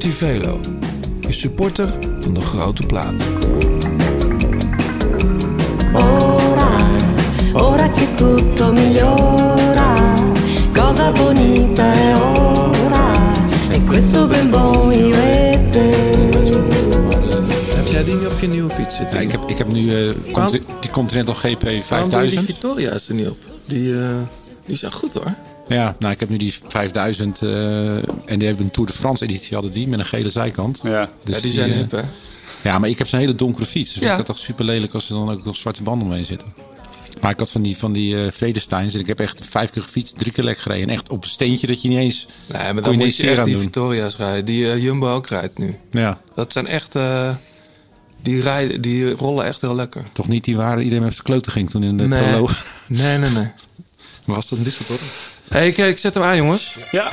Liberty Velo is supporter van de grote plaat. Ora, ora che tutto migliora, cosa bonita è ora, e questo ben buon io e te. Heb jij die nu op je nieuwe fiets zitten? Ja, ik, heb, ik heb nu eh, Conti- die Continental GP Waarom doe je die 5000. Victoria's er niet op? Die, eh, die zijn goed hoor. Ja, nou, ik heb nu die 5000 eh, en die hebben een Tour de France editie hadden die met een gele zijkant. Ja. Dus ja, die zijn eh, hip hè? Ja, maar ik heb zo'n hele donkere fiets. Dus Ja. ik vind dat toch super lelijk als er dan ook nog zwarte banden omheen zitten. Maar ik had van die, van die eh Vredesteins en ik heb echt vijf keer gefietst, drie keer lek gereden. En echt op een steentje dat je niet eens... Nee, maar kon dan je moet niet je echt aan die doen. Victoria's rijden. Die eh, Jumbo ook rijdt nu. Ja, Dat zijn echt... eh, die, rijden, die rollen echt heel lekker. toch niet die waar iedereen met zijn kloten ging toen in de Nee. proloog. Nee, nee, nee. Maar was dat een discord? Hey, ik, ik zet hem aan jongens. Ja.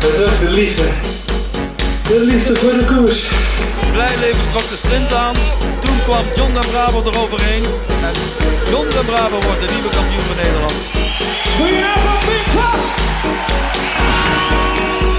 Dat was de liefde. De liefde voor de koers. Blijleven trok de sprint aan. Toen kwam John den Braber eroverheen. En John den Braber wordt de nieuwe kampioen van Nederland.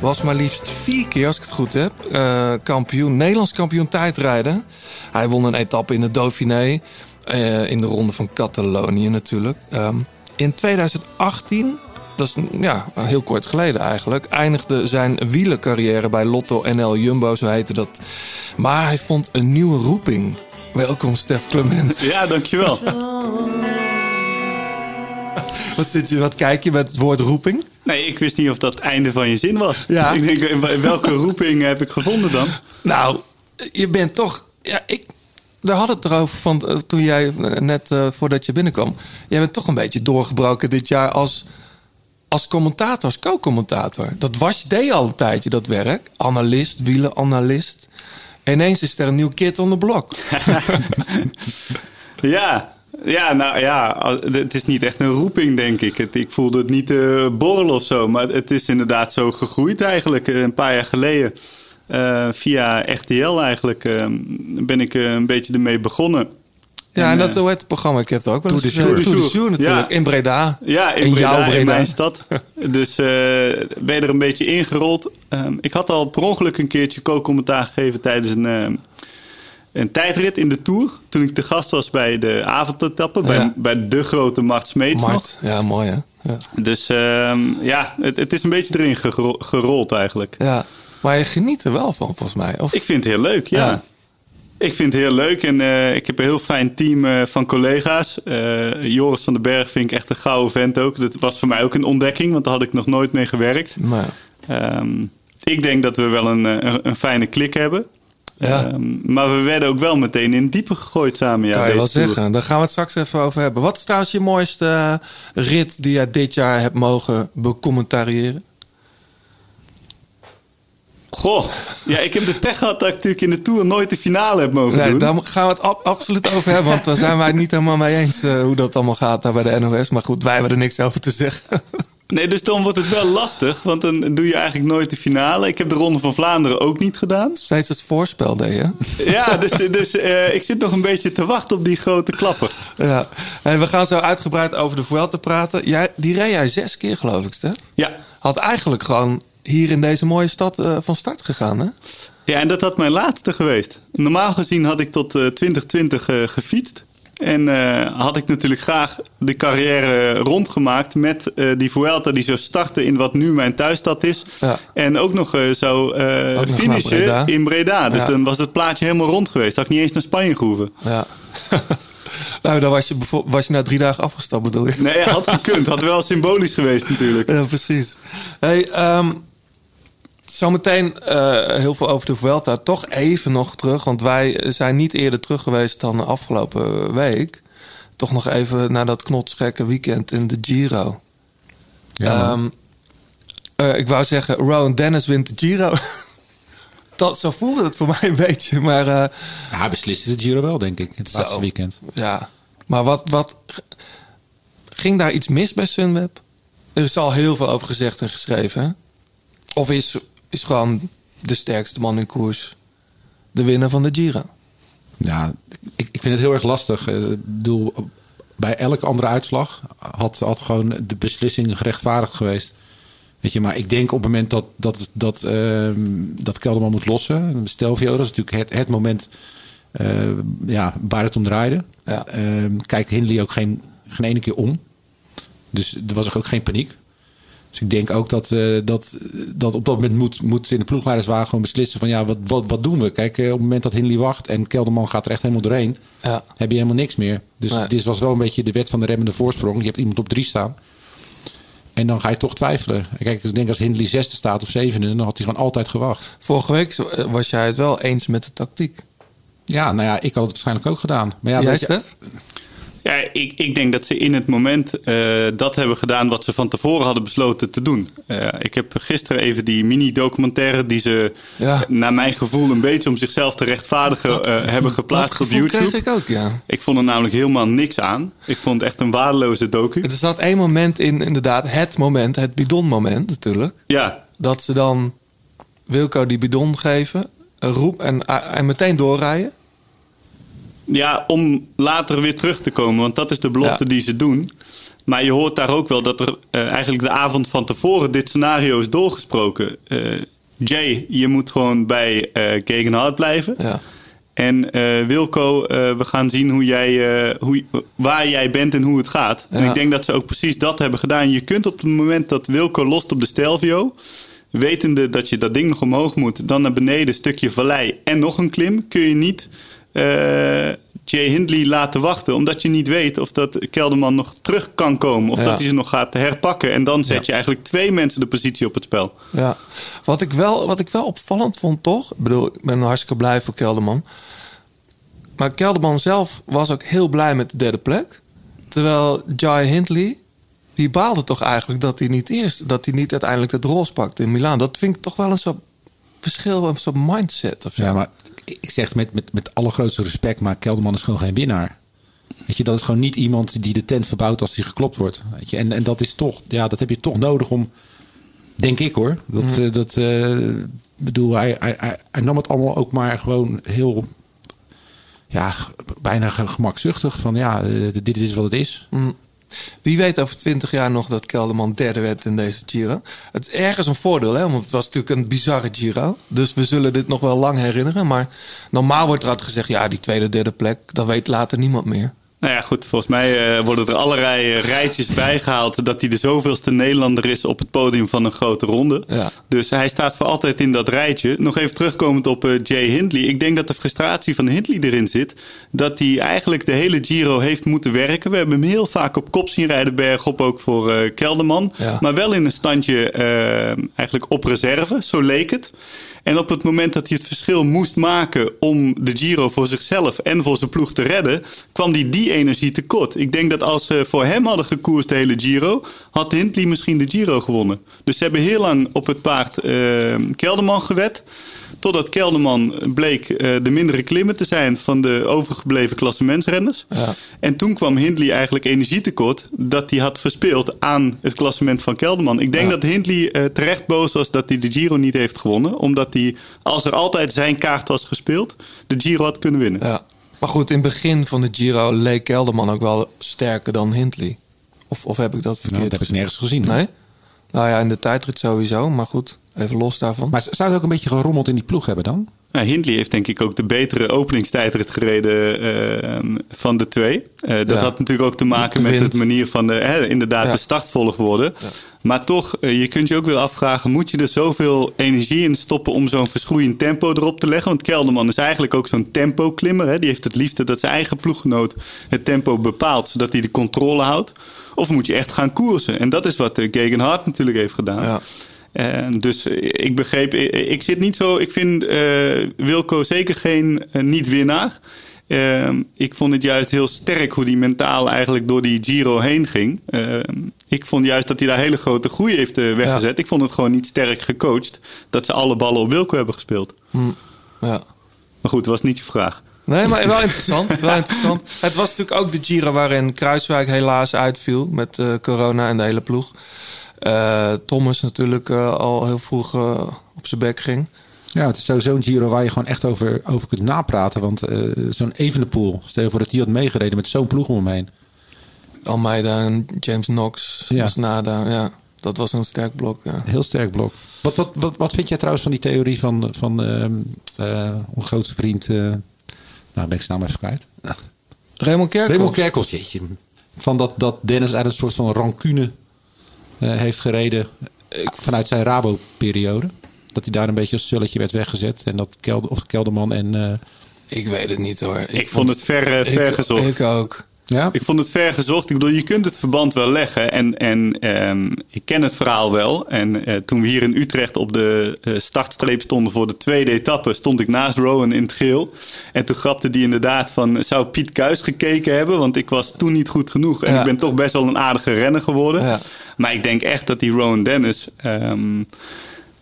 Was maar liefst vier keer, als ik het goed heb, eh, kampioen, Nederlands kampioen tijdrijden. Hij won een etappe in de Dauphiné. eh, in de ronde van Catalonië natuurlijk. Ehm, in 2018, dat is ja, heel kort geleden eigenlijk, eindigde zijn wielercarrière bij Lotto NL Jumbo, zo heette dat. Maar hij vond een nieuwe roeping. Welkom, Stef Clement. Ja, dankjewel. Wat, zit je, wat kijk je met het woord roeping? Nee, ik wist niet of dat het einde van je zin was. Ja. Ik denk, in welke roeping heb ik gevonden dan? Nou, je bent toch. Ja, ik. Daar had het erover van eh, toen jij eh, net eh, voordat je binnenkwam. Jij bent toch een beetje doorgebroken dit jaar als, als commentator, als co-commentator. Dat was deed je al een tijdje dat werk. Analist, wielenanalist. Ineens is er een nieuw kid on the block. Ja, ja, nou ja, het is niet echt een roeping, denk ik. Het, ik voelde het niet eh borrelen of zo, maar het is inderdaad zo gegroeid eigenlijk. Eh, Een paar jaar geleden, eh, via RTL eigenlijk, ben ik eh, een beetje ermee begonnen. Ja, en En, dat hoe heet het programma. Ik heb het ook wel eens de. Tour de Jour natuurlijk. ja. In Breda. Ja, in, in Breda, jouw in Breda. mijn stad. Dus eh, ben je er een beetje ingerold. Ehm, ik had al per ongeluk een keertje co-commentaar gegeven tijdens een, ehm, een tijdrit in de Tour. Toen ik de gast was bij de avondetappe. Ja. Bij, bij de grote Mart Smeets nog. Mart. Ja, mooi hè. Ja. Dus ehm, ja, het, het is een beetje erin gerold eigenlijk. ja. Maar je geniet er wel van, volgens mij. Of, Ik vind het heel leuk, ja. Ja. Ik vind het heel leuk en eh, ik heb een heel fijn team eh, van collega's. Eh, Joris van den Berg vind ik echt een gouden vent ook. Dat was voor mij ook een ontdekking, want daar had ik nog nooit mee gewerkt. maar, Ehm, ik denk dat we wel een, een, een fijne klik hebben. Ja. Ehm, maar we werden ook wel meteen in het diepe gegooid samen. Ja, kan je wel tour. zeggen. Daar gaan we het straks even over hebben. Wat is trouwens je mooiste eh, rit die jij dit jaar hebt mogen becommentariëren? Goh, ja, ik heb de pech gehad dat ik natuurlijk in de Tour nooit de finale heb mogen Nee, doen. daar gaan we het ab- absoluut over hebben. Want daar zijn wij het niet helemaal mee eens eh, hoe dat allemaal gaat daar bij de NOS. Maar goed, wij hebben er niks over te zeggen. Nee, dus dan wordt het wel lastig, want dan doe je eigenlijk nooit de finale. Ik heb de Ronde van Vlaanderen ook niet gedaan. Steeds het voorspel deed je. Ja, dus, dus eh, ik zit nog een beetje te wachten op die grote klapper. Ja. En we gaan zo uitgebreid over de Vuelta praten. Jij, die reed jij zes keer, geloof ik, Stef. Ja. Had eigenlijk gewoon hier in deze mooie stad eh, van start gegaan, hè? ja, en dat had mijn laatste geweest. Normaal gezien had ik tot eh, 2020 eh, gefietst. En eh, had ik natuurlijk graag de carrière rondgemaakt met eh, die Vuelta die zou starten in wat nu mijn thuisstad is. Ja. En ook nog eh, zou Ook nog finishen Breda. in Breda. Dus Ja. dan was het plaatje helemaal rond geweest. Had ik niet eens naar Spanje gehoeven. Ja. nou, dan was je, was je na drie dagen afgestapt, bedoel je? Nee, had gekund. Had wel symbolisch geweest natuurlijk. Ja, precies. Hey, ehm, zometeen eh, heel veel over de Vuelta. Toch even nog terug, want wij zijn niet eerder terug geweest dan de afgelopen week. toch nog even naar dat knotsgekke weekend in de Giro. Ja. Ehm, eh, ik wou zeggen, Rowan Dennis wint de Giro. dat, zo voelde het voor mij een beetje. Maar eh, Ja, hij besliste de Giro wel, denk ik. Het laatste weekend. ja, maar wat, wat ging daar iets mis bij Sunweb? Er is al heel veel over gezegd en geschreven. hè? Of is, is gewoon de sterkste man in koers de winnaar van de Giro? Ja, ik, ik vind het heel erg lastig. Eh, Ik bedoel, bij elke andere uitslag had, had gewoon de beslissing gerechtvaardigd geweest. Weet je, maar ik denk op het moment dat, dat, dat, ehm, dat Kelderman moet lossen, Stelvio, dat is natuurlijk het, het moment eh, ja, waar het om draaide. Ja. Ehm, kijkt Hindley ook geen, geen ene keer om. Dus er was ook geen paniek. Dus ik denk ook dat, eh, dat, dat op dat moment moet, moet in de ploegleiderswagen gewoon beslissen van ja, wat, wat, wat doen we? Kijk, eh, op het moment dat Hindley wacht en Kelderman gaat er echt helemaal doorheen, Ja. heb je helemaal niks meer. Dus Nee. dit was wel een beetje de wet van de remmende voorsprong. Je hebt iemand op drie staan. En dan ga je toch twijfelen. Kijk, ik denk als Hindley zesde staat of zevende, dan had hij gewoon altijd gewacht. Vorige week eh, was jij het wel eens met de tactiek. Ja, nou ja, ik had het waarschijnlijk ook gedaan. Maar ja, Jij, je-? Ja, ik, ik denk dat ze in het moment eh, dat hebben gedaan wat ze van tevoren hadden besloten te doen. Eh, ik heb gisteren even die mini-documentaire die ze, Ja. naar mijn gevoel, een beetje om zichzelf te rechtvaardigen, eh, hebben geplaatst dat op YouTube. kreeg ik ook, ja. Ik vond er namelijk helemaal niks aan. Ik vond het echt een waardeloze docu. Er zat één moment in, inderdaad, het moment, het bidonmoment natuurlijk. Ja, Dat ze dan Wilco die bidon geven, roep en, en meteen doorrijden. Ja, om later weer terug te komen. Want dat is de belofte Ja. die ze doen. Maar je hoort daar ook wel dat er eh, eigenlijk de avond van tevoren dit scenario is doorgesproken. Eh, Jay, je moet gewoon bij eh Gegenhard blijven. Ja. En eh, Wilco, we gaan zien hoe jij, hoe, waar jij bent en hoe het gaat. En ik denk dat ze ook precies dat hebben gedaan. Je kunt op het moment dat Wilco lost op de Stelvio... wetende dat je dat ding nog omhoog moet... dan naar beneden, stukje vallei en nog een klim... kun je niet Jay Hindley laten wachten... omdat je niet weet of dat Kelderman nog terug kan komen... of Ja. dat hij ze nog gaat herpakken. En dan zet je eigenlijk twee mensen de positie op het spel. Ja. Wat, ik wel, wat ik wel opvallend vond, toch? Ik bedoel, ik ben hartstikke blij voor Kelderman. Maar Kelderman zelf was ook heel blij met de derde plek. Terwijl Jai Hindley, die baalde toch eigenlijk dat hij niet eerst, dat hij niet uiteindelijk het roze pakte in Milaan. Dat vind ik toch wel een soort verschil, een soort mindset of zo. Ja, maar ik zeg met, met, met allergrootste respect, maar Kelderman is gewoon geen winnaar. Weet je, dat is gewoon niet iemand die de tent verbouwt als hij geklopt wordt. Weet je? En, en dat is toch, ja, dat heb je toch nodig om, denk ik hoor. Dat, eh, dat eh, bedoel, hij, hij, hij, hij nam het allemaal ook maar gewoon heel, ja, bijna ge- gemakzuchtig. Van ja, eh, dit is wat het is. Wie weet over twintig jaar nog dat Kelderman derde werd in deze Giro. Het is ergens een voordeel, hè? want het was natuurlijk een bizarre Giro. Dus we zullen dit nog wel lang herinneren. Maar normaal wordt er altijd gezegd, ja, die tweede, derde plek, dat weet later niemand meer. Nou ja, goed. Volgens mij eh, worden er allerlei eh, rijtjes bijgehaald dat hij de zoveelste Nederlander is op het podium van een grote ronde. Ja. Dus hij staat voor altijd in dat rijtje. Nog even terugkomend op eh, Jay Hindley. Ik denk dat de frustratie van Hindley erin zit. Dat hij eigenlijk de hele Giro heeft moeten werken. We hebben hem heel vaak op kop zien rijden bergop, ook voor Kelderman. Ja. Maar wel in een standje eigenlijk op reserve, zo leek het. En op het moment dat hij het verschil moest maken om de Giro voor zichzelf en voor zijn ploeg te redden, kwam hij die energie tekort. Ik denk dat als ze voor hem hadden gekoerst de hele Giro, had Hindley misschien de Giro gewonnen. Dus ze hebben heel lang op het paard eh, Kelderman gewet. Totdat Kelderman bleek eh, de mindere klimmen te zijn van de overgebleven klassementsrenners. Ja. En toen kwam Hindley eigenlijk energietekort dat hij had verspeeld aan het klassement van Kelderman. Ik denk Ja. dat Hindley eh, terecht boos was dat hij de Giro niet heeft gewonnen. Omdat hij, als er altijd zijn kaart was gespeeld, de Giro had kunnen winnen. Ja. Maar goed, in het begin van de Giro leek Kelderman ook wel sterker dan Hindley. Of, of heb ik dat verkeerd Nou, dat heb ik nergens gezien. hoor. Nee? Nou ja, in de tijdrit sowieso. Maar goed, even los daarvan. Maar zou het ook een beetje gerommeld in die ploeg hebben dan? Nou, Hindley heeft denk ik ook de betere openingstijdrit gereden eh, van de twee. Eh, dat Ja. had natuurlijk ook te maken met het manier van de, hè, inderdaad Ja. de startvolgorde. Maar toch, eh, je kunt je ook wel afvragen, moet je er zoveel energie in stoppen om zo'n verschroeiend tempo erop te leggen? Want Kelderman is eigenlijk ook zo'n tempo-klimmer. Hè? Die heeft het liefste dat zijn eigen ploeggenoot het tempo bepaalt, zodat hij de controle houdt. Of moet je echt gaan koersen? En dat is wat uh, Gegenhard natuurlijk heeft gedaan. Eh, dus eh, ik begreep, ik, ik zit niet zo. Ik vind eh, Wilco zeker geen eh, niet-winnaar. Ehm, ik vond het juist heel sterk hoe hij mentaal eigenlijk door die Giro heen ging. Ehm, ik vond juist dat hij daar hele grote groei heeft eh, weggezet. Ik vond het gewoon niet sterk gecoacht dat ze alle ballen op Wilco hebben gespeeld. Ja. Maar goed, dat was niet je vraag. Nee, maar wel interessant. wel interessant. Het was natuurlijk ook de Giro waarin Kruiswijk helaas uitviel met eh, corona en de hele ploeg. Eh, Thomas natuurlijk eh, al heel vroeg eh, op zijn bek ging. Ja, het is sowieso een Giro waar je gewoon echt over, over kunt napraten. Want eh, zo'n Evenepoel, stel je voor dat hij had meegereden met zo'n ploeg om hem heen. Almeida en James Knox, Ja. Masnada. Ja, dat was een sterk blok. Ja. Heel sterk blok. Wat, wat, wat, wat vind jij trouwens van die theorie van, van ehm, eh, onze grote vriend... nou, ben ik zijn naam even kwijt. Raymond Kerkhoff. Raymond jeetje. Van dat, dat Dennis uit een soort van rancune heeft gereden eh, vanuit zijn Rabo-periode. Dat hij daar een beetje als zulletje werd weggezet. En dat Kelder, of Kelderman en... eh, Ik weet het niet hoor. Ik, vond het ver, eh, ver ik, gezocht. Ik ook. Ja? Ik vond het ver gezocht. Ik bedoel, je kunt het verband wel leggen. En, en ehm, ik ken het verhaal wel. En eh, toen we hier in Utrecht op de eh, startstreep stonden voor de tweede etappe, stond ik naast Rowan in het geel. En toen grapte die inderdaad van, zou Piet Kuis gekeken hebben? Want ik was toen niet goed genoeg. En Ja. ik ben toch best wel een aardige renner geworden. Ja. Maar ik denk echt dat die Rowan Dennis ehm,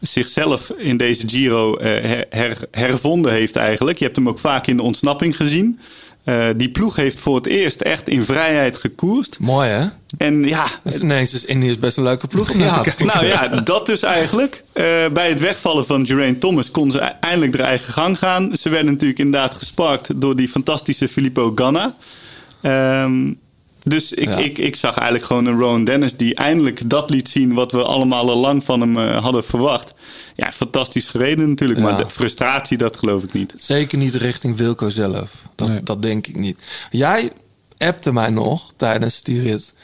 zichzelf in deze Giro eh, her- her- hervonden heeft eigenlijk. Je hebt hem ook vaak in de ontsnapping gezien. Eh, die ploeg heeft voor het eerst echt in vrijheid gekoerst. Mooi hè? En ja, Dus ineens is Indië best een leuke ploeg om Ja, nou ja, dat dus eigenlijk. Eh, bij het wegvallen van Geraint Thomas konden ze e- eindelijk haar eigen gang gaan. Ze werden natuurlijk inderdaad gesparkt door die fantastische Filippo Ganna. Ehm, dus ik, Ja. ik, ik zag eigenlijk gewoon een Rowan Dennis die eindelijk dat liet zien wat we allemaal al lang van hem eh, hadden verwacht. Ja, fantastisch gereden natuurlijk, Ja. maar de frustratie, dat geloof ik niet. Zeker niet richting Wilco zelf. Dat, Nee. dat denk ik niet. Jij appte mij nog tijdens die rit.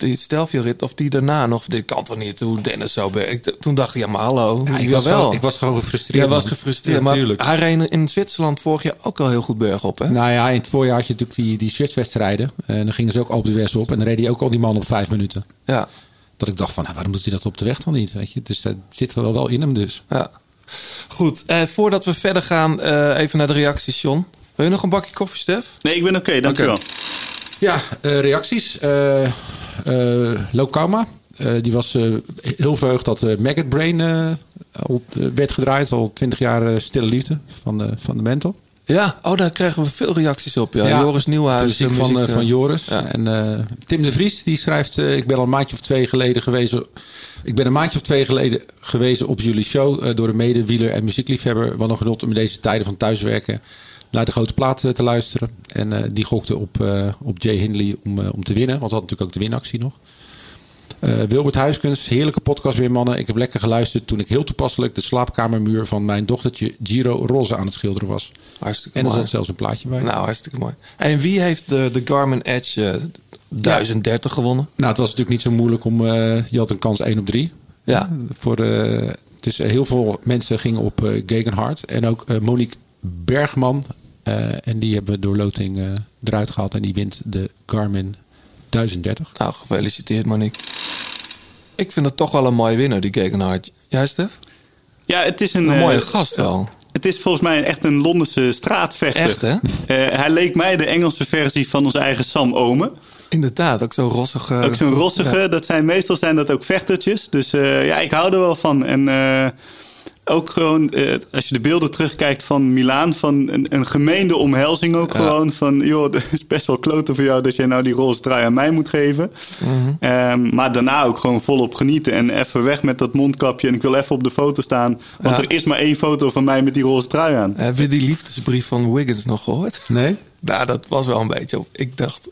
Die Stelvio-rit, of die daarna nog. Dit kan toch niet, hoe Dennis zo werkt. Toen dacht ik, ja maar hallo. Ja, ik, was gewoon, ik was gewoon gefrustreerd. Jij was gefrustreerd. Ja, maar tuurlijk. hij reed in Zwitserland vorig jaar ook al heel goed bergop, hè? Nou ja, in het voorjaar had je natuurlijk die, die Switch-wedstrijden. En dan gingen ze ook op de West op. En dan reed hij ook al die man op vijf minuten. Ja, Dat ik dacht van, nou, waarom doet hij dat op de weg dan niet? Weet je? Dus dat zit wel, wel in hem dus. ja. Goed, eh, voordat we verder gaan, eh, even naar de reacties, John. Wil je nog een bakje koffie, Stef? Nee, ik ben oké, dankjewel. Ja, eh, reacties. Eh eh, Lokama. eh, die was eh, heel verheugd dat eh Maggot Brain eh, al eh, werd gedraaid. Al twintig jaar eh, stille liefde van de, van de mental. Ja, oh, daar krijgen we veel reacties op. Ja, Ja, Joris Nieuwhuis. de van, muziek, eh, eh, van Joris. ja. En eh, Tim de Vries die schrijft... eh, ik ben al een maandje of twee geleden gewezen... Ik ben een maandje of twee geleden gewezen op jullie show... eh, door een medewieler en muziekliefhebber. Wat een genot om in deze tijden van thuiswerken... naar de grote plaat eh, te luisteren. En eh, die gokte op, eh, op Jay Hindley om, om te winnen. Want we hadden natuurlijk ook de winactie nog. Wilbert Huiskunst, heerlijke podcast weer mannen. Ik heb lekker geluisterd toen ik heel toepasselijk... de slaapkamermuur van mijn dochtertje Giro roze aan het schilderen was. Hartstikke En er mooi. zat zelfs een plaatje bij. Nou, hartstikke mooi. En wie heeft de, de Garmin Edge eh, 1030 gewonnen? Nou, het was natuurlijk niet zo moeilijk om. je had een kans 1 op 3. Ja. Voor, dus heel veel mensen gingen op Gegenhard. En ook Monique Bergman. Eh, en die hebben we door loting eh, eruit gehaald. En die wint de Garmin 1030. Nou, gefeliciteerd Monique. Ik vind het toch wel een mooie winnaar, die Gegenhard. Jij, Stef? Ja, het is een, Een eh, mooie gast wel. Het is volgens mij echt een Londense straatvechter. Echt, hè? Eh, hij leek mij de Engelse versie van onze eigen Sam Omen. Inderdaad, ook zo rossig. eh, Ook zo'n rossige, ja. dat zijn meestal zijn dat ook vechtertjes. Dus eh, ja, ik hou er wel van. En eh, ook gewoon, eh, als je de beelden terugkijkt van Milaan, van een, een gemeende omhelzing ook Ja. gewoon. Van, joh, het is best wel kloten voor jou dat jij nou die roze trui aan mij moet geven. Mhm. Ehm, maar daarna ook gewoon volop genieten. En even weg met dat mondkapje. En ik wil even op de foto staan. Want Ja. er is maar één foto van mij met die roze trui aan. Heb je die liefdesbrief van Wiggins nog gehoord? Nee? Nou, dat was wel een beetje op. Ik dacht,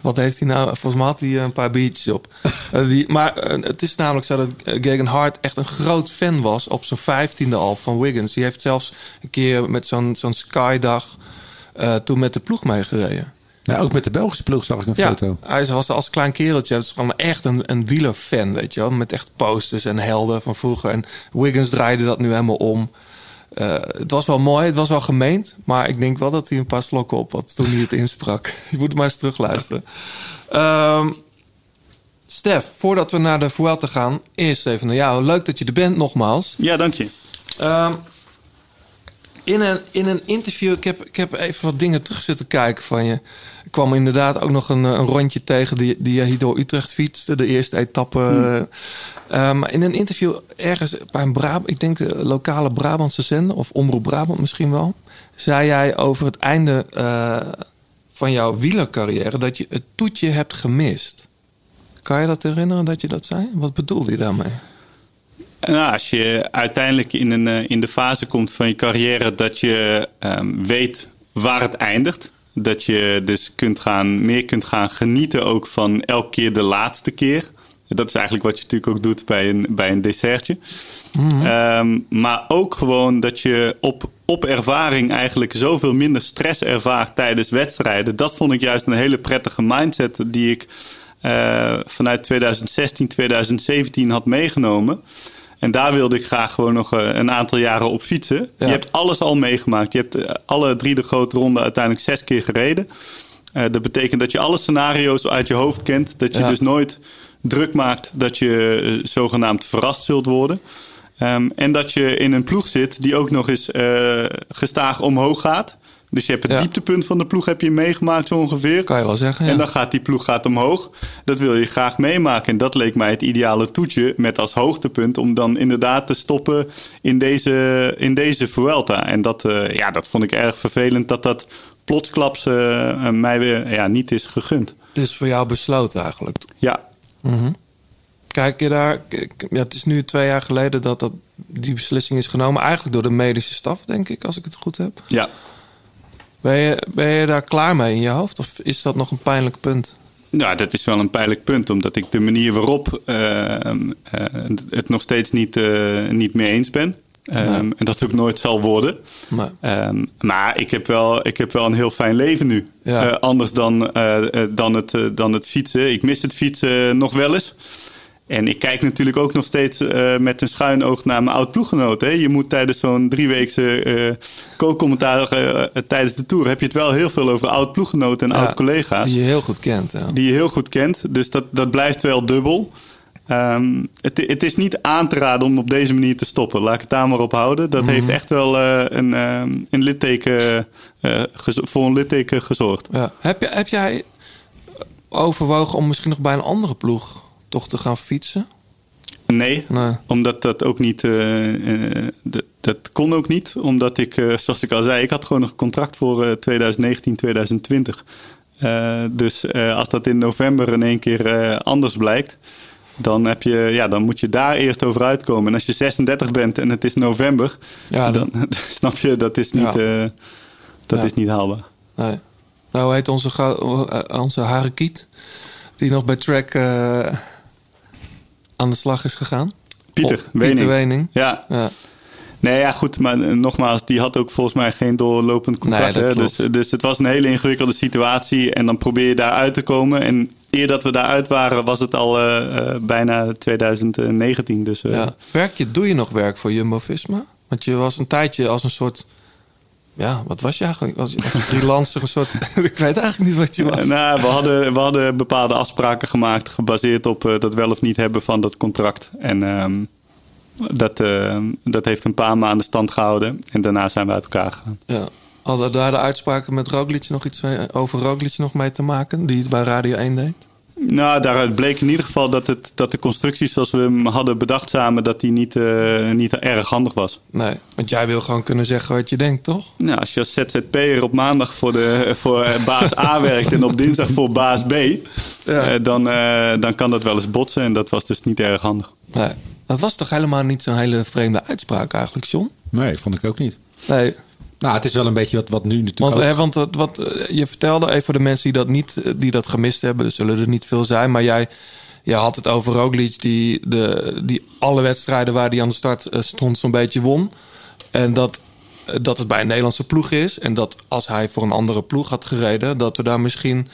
wat heeft hij nou? Volgens mij had hij eh, een paar biertjes op. Eh, die, maar eh, het is namelijk zo dat eh, Gegenhard echt een groot fan was op zijn vijftiende al van Wiggins. Die heeft zelfs een keer met zo'n zo'n Skydag toen met de ploeg meegereden. Nou, ook met de Belgische ploeg zag ik een Ja, foto. hij was als klein kereltje. Het is gewoon echt een, een wielerfan, weet je wel. Met echt posters en helden van vroeger. En Wiggins draaide dat nu helemaal om. Eh, het was wel mooi, het was wel gemeend. Maar ik denk wel dat hij een paar slokken op had toen hij het insprak. Je moet maar eens terugluisteren. Ehm Stef, voordat we naar de Vuelta gaan... eerst even naar jou. Leuk dat je er bent, nogmaals. Ja, dank je. Ehm, in een, in een interview, ik heb, ik heb even wat dingen terug zitten kijken van je. Ik kwam inderdaad ook nog een, eh, een rondje tegen die, die je hier door Utrecht fietste, de eerste etappe. Eh, maar in een interview ergens bij een Brab, ik denk de lokale Brabantse zender, of Omroep Brabant misschien wel, zei jij over het einde eh, van jouw wielercarrière dat je het toetje hebt gemist. Kan je dat herinneren dat je dat zei? Wat bedoelde je daarmee? Nou, als je uiteindelijk in, een, eh, in de fase komt van je carrière dat je ehm, weet waar het eindigt. Dat je dus kunt gaan, meer kunt gaan genieten ook van elke keer de laatste keer. Dat is eigenlijk wat je natuurlijk ook doet bij een, bij een dessertje. Ehm, maar ook gewoon dat je op, op ervaring eigenlijk zoveel minder stress ervaart tijdens wedstrijden. Dat vond ik juist een hele prettige mindset die ik eh, vanuit 2016, 2017 had meegenomen. En daar wilde ik graag gewoon nog eh, een aantal jaren op fietsen. Ja. Je hebt alles al meegemaakt. Je hebt eh, alle drie de grote ronden uiteindelijk zes keer gereden. Eh, dat betekent dat je alle scenario's uit je hoofd kent. Dat je Ja. dus nooit druk maakt dat je zogenaamd verrast zult worden. Ehm, en dat je in een ploeg zit die ook nog eens eh, gestaag omhoog gaat. Dus je hebt het Ja. dieptepunt van de ploeg heb je meegemaakt zo ongeveer. Kan je wel zeggen. Ja. En dan gaat die ploeg gaat omhoog. Dat wil je graag meemaken. En dat leek mij het ideale toetje met als hoogtepunt om dan inderdaad te stoppen in deze, in deze Vuelta. En dat, eh, ja, dat vond ik erg vervelend dat dat plotsklaps eh, mij weer ja, niet is gegund. Het is voor jou besloten eigenlijk. Ja, Kijk je daar, ja, het is nu twee jaar geleden dat, dat die beslissing is genomen. Eigenlijk door de medische staf, denk ik, als ik het goed heb. ja. Ben je, ben je daar klaar mee in je hoofd? Of is dat nog een pijnlijk punt? Nou, dat is wel een pijnlijk punt, omdat ik de manier waarop eh, eh, het nog steeds niet, eh, niet mee eens ben. Ehm, En dat ook nooit zal worden. Maar, Ehm, maar ik heb, wel, ik heb wel een heel fijn leven nu. Ja. Eh, anders dan, dan, het, dan het fietsen. Ik mis het fietsen nog wel eens. En ik kijk natuurlijk ook nog steeds eh, met een schuin oog naar mijn oud ploeggenoot. Hè. Je moet tijdens zo'n drieweekse eh co-commentaar eh, tijdens de Tour... heb je het wel heel veel over oud ploeggenoten en Ja, oud collega's die je heel goed kent. Ja. die je heel goed kent. Dus dat, dat blijft wel dubbel. Ehm, het, het is niet aan te raden om op deze manier te stoppen. Laat ik het daar maar op houden. Dat heeft echt wel een, ehm, een litteken, voor een litteken gezorgd. Ja. Heb, je, heb jij overwogen om misschien nog bij een andere ploeg toch te gaan fietsen? Nee, Nee. omdat dat ook niet... eh, eh, dat, dat kon ook niet. Omdat ik, eh, zoals ik al zei... ik had gewoon een contract voor eh, 2019, 2020. Eh, dus als dat in november in één keer anders blijkt... Dan, heb je, ja, dan moet je daar eerst over uitkomen. En als je 36 bent en het is november... Ja, dan, snap je, dat is niet, Ja. dat Ja. is niet haalbaar. Nee. Nou heet onze, onze Harekiet, die nog bij Track aan de slag is gegaan. Pieter, Oh, Wening. Pieter Wening. Ja, Ja. Nee, ja, goed, maar eh, nogmaals, die had ook volgens mij geen doorlopend contract. Nee, hè? Dus, dus het was een hele ingewikkelde situatie en dan probeer je daar uit te komen. En eer dat we daaruit waren, was het al eh, eh, bijna 2019. Dus eh, Ja. Werk je, doe je nog werk voor Jumbo-Visma? Want je was een tijdje als een soort... Ja, wat was je eigenlijk? Was je als een freelancer een soort... ik weet eigenlijk niet wat je was. nou, we, hadden, we hadden bepaalde afspraken gemaakt, gebaseerd op eh, dat wel of niet hebben van dat contract. En ehm, dat, eh, dat heeft een paar maanden stand gehouden. En daarna zijn we uit elkaar gegaan. Ja. Hadden daar de uitspraken met Roglic nog iets over Roglic nog mee te maken? Die het bij Radio 1 deed? Nou, daaruit bleek in ieder geval dat, het, dat de constructie zoals we hem hadden bedacht samen, dat die niet, eh, niet erg handig was. Nee, want jij wil gewoon kunnen zeggen wat je denkt, toch? Nou, als je als ZZP'er op maandag voor, de, voor eh, baas A werkt en op dinsdag voor baas B, eh, dan, eh, dan kan dat wel eens botsen en dat was dus niet erg handig. Nee. Dat was toch helemaal niet zo'n hele vreemde uitspraak eigenlijk, John? Nee, vond ik ook niet. Nee, Nou, het is wel een beetje wat, wat nu natuurlijk want, ook- hè, want wat, wat eh, je vertelde even voor de mensen die dat, niet, eh, die dat gemist hebben, er zullen er niet veel zijn, maar jij, jij had het over Roglic die, de, die alle wedstrijden waar hij aan de start eh, stond zo'n beetje won. En dat, eh, dat het bij een Nederlandse ploeg is en dat als hij voor een andere ploeg had gereden, dat we daar misschien,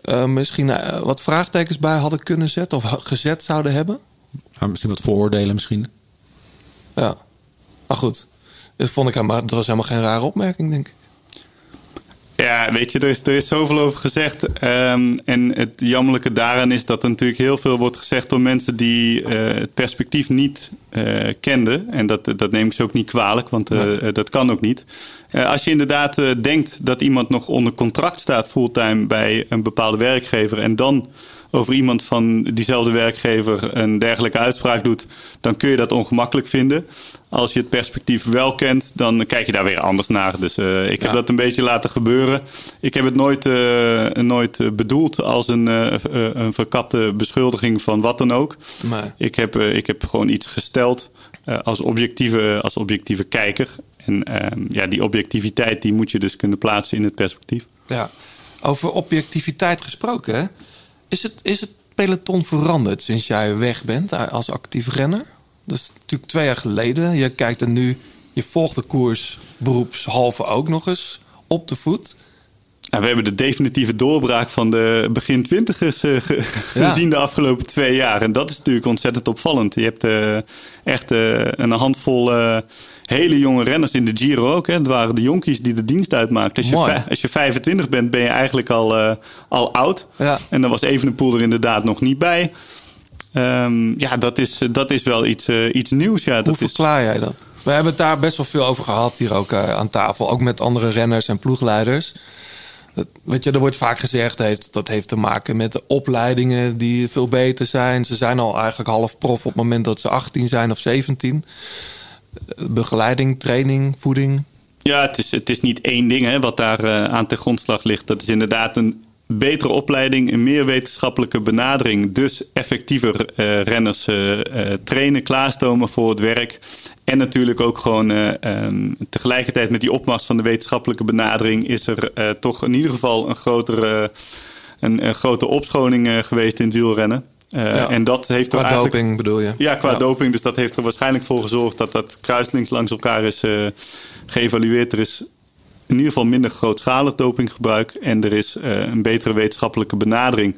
eh, misschien eh, wat vraagtekens bij hadden kunnen zetten of gezet zouden hebben. Misschien wat vooroordelen misschien. Ja, maar goed. Dat vond ik helemaal, dat was helemaal geen rare opmerking, denk ik. Ja, weet je, er is, er is zoveel over gezegd. Ehm, en het jammerlijke daaraan is dat er natuurlijk heel veel wordt gezegd door mensen die eh, het perspectief niet eh, kenden. En dat, dat neem ik ze ook niet kwalijk, want eh, dat kan ook niet. Als je inderdaad denkt dat iemand nog onder contract staat fulltime bij een bepaalde werkgever en dan over iemand van diezelfde werkgever een dergelijke uitspraak doet, dan kun je dat ongemakkelijk vinden. Als je het perspectief wel kent, dan kijk je daar weer anders naar. Dus eh, ik heb Ja. dat een beetje laten gebeuren. Ik heb het nooit, eh, nooit eh, bedoeld als een, eh, een verkapte beschuldiging van wat dan ook. Maar Ik heb, ik heb gewoon iets gesteld als, objectieve, als objectieve kijker. En ehm, ja, die objectiviteit die moet je dus kunnen plaatsen in het perspectief. ja, over objectiviteit gesproken, hè? Is het, is het peloton veranderd sinds jij weg bent als actief renner? Dat is natuurlijk twee jaar geleden. Je kijkt er nu, je volgt de koers beroepshalve ook nog eens op de voet. En we hebben de definitieve doorbraak van de begin twintigers eh, ge- Ja. gezien de afgelopen twee jaar. En dat is natuurlijk ontzettend opvallend. Je hebt eh, echt eh, een handvol hele jonge renners in de Giro ook. Hè. Het waren de jonkies die de dienst uitmaakten. Als je, als je 25 bent, ben je eigenlijk al, al oud. Ja. En dan was Evenepoel er inderdaad nog niet bij. Ehm, ja, dat is, dat is wel iets, eh, iets nieuws. Ja, Hoe dat is, verklaar jij dat? We hebben het daar best wel veel over gehad hier ook eh, aan tafel. Ook met andere renners en ploegleiders. Dat, weet je, er wordt vaak gezegd heeft, dat heeft te maken met de opleidingen die veel beter zijn. Ze zijn al eigenlijk half prof op het moment dat ze 18 zijn of 17. Eh, Begeleiding, training, voeding. Ja, het is, het is niet één ding hè, wat daar eh, aan ten grondslag ligt. Dat is inderdaad een betere opleiding, een meer wetenschappelijke benadering. Dus effectiever eh, renners eh, eh, trainen, klaarstomen voor het werk. En natuurlijk ook gewoon eh, ehm, tegelijkertijd met die opmars van de wetenschappelijke benadering... is er toch in ieder geval een grotere, een, een grote opschoning geweest in het wielrennen. Ja. En dat heeft er Qua eigenlijk... doping bedoel je? Ja, qua Ja. doping. Dus dat heeft er waarschijnlijk voor gezorgd dat dat kruislings langs elkaar is geëvalueerd. Er is in ieder geval minder grootschalig dopinggebruik. En er is eh, een betere wetenschappelijke benadering.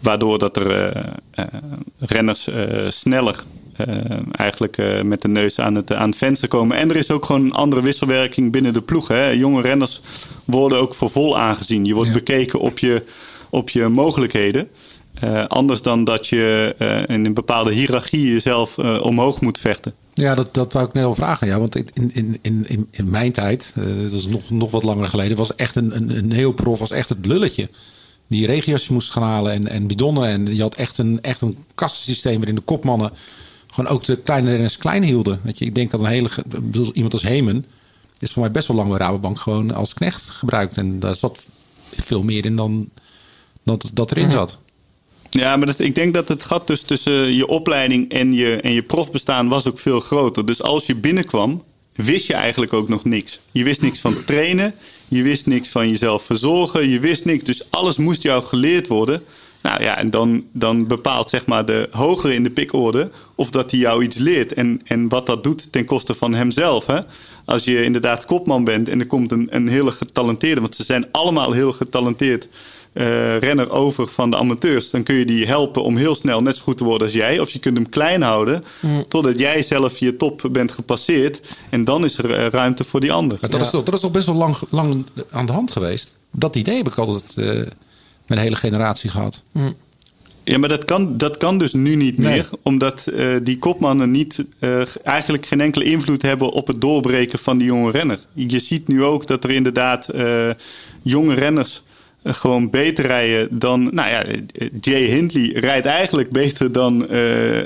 Waardoor dat er eh, eh, renners sneller eigenlijk met de neus aan het, aan het venster komen. En er is ook gewoon een andere wisselwerking binnen de ploeg. Hè. Jonge renners worden ook voor vol aangezien. Je wordt Ja. bekeken op je, op je mogelijkheden. Anders dan dat je in een bepaalde hiërarchie jezelf omhoog moet vechten. Ja, dat, dat wou ik net al vragen. Ja, want in, in, in, in, in mijn tijd, eh, dat is nog, nog wat langer geleden, was echt een, een, een heel prof, was echt het lulletje. Die regias moest gaan halen en, en bidonnen. En je had echt een, echt een kassensysteem waarin de kopmannen gewoon ook de kleine renners klein hielden. Weet je, ik denk dat een hele, iemand als Hemen is voor mij best wel lang bij Rabobank gewoon als knecht gebruikt. En daar zat veel meer in dan dat, dat erin zat. Ja, maar ik denk dat het gat dus tussen je opleiding en je, en je profbestaan was ook veel groter. Dus als je binnenkwam, wist je eigenlijk ook nog niks. Je wist niks van trainen, je wist niks van jezelf verzorgen, je wist niks. Dus alles moest jou geleerd worden. Nou ja, en dan, dan bepaalt zeg maar de hogere in de pikorde of dat hij jou iets leert. En, en wat dat doet ten koste van hemzelf. Hè? Als je inderdaad kopman bent en er komt een, een hele getalenteerde... want ze zijn allemaal heel getalenteerd eh, renner over van de amateurs... dan kun je die helpen om heel snel net zo goed te worden als jij. Of je kunt hem klein houden totdat jij zelf je top bent gepasseerd. En dan is er eh, ruimte voor die ander. Maar dat, is toch, dat is toch best wel lang, lang aan de hand geweest. Dat idee heb ik altijd eh, met een hele generatie gehad. Ja, maar dat kan, dat kan dus nu niet Nee. meer. Omdat eh, die kopmannen niet, eh, eigenlijk geen enkele invloed hebben op het doorbreken van die jonge renner. Je ziet nu ook dat er inderdaad eh, jonge renners eh, gewoon beter rijden dan... Nou ja, Jay Hindley rijdt eigenlijk beter dan eh,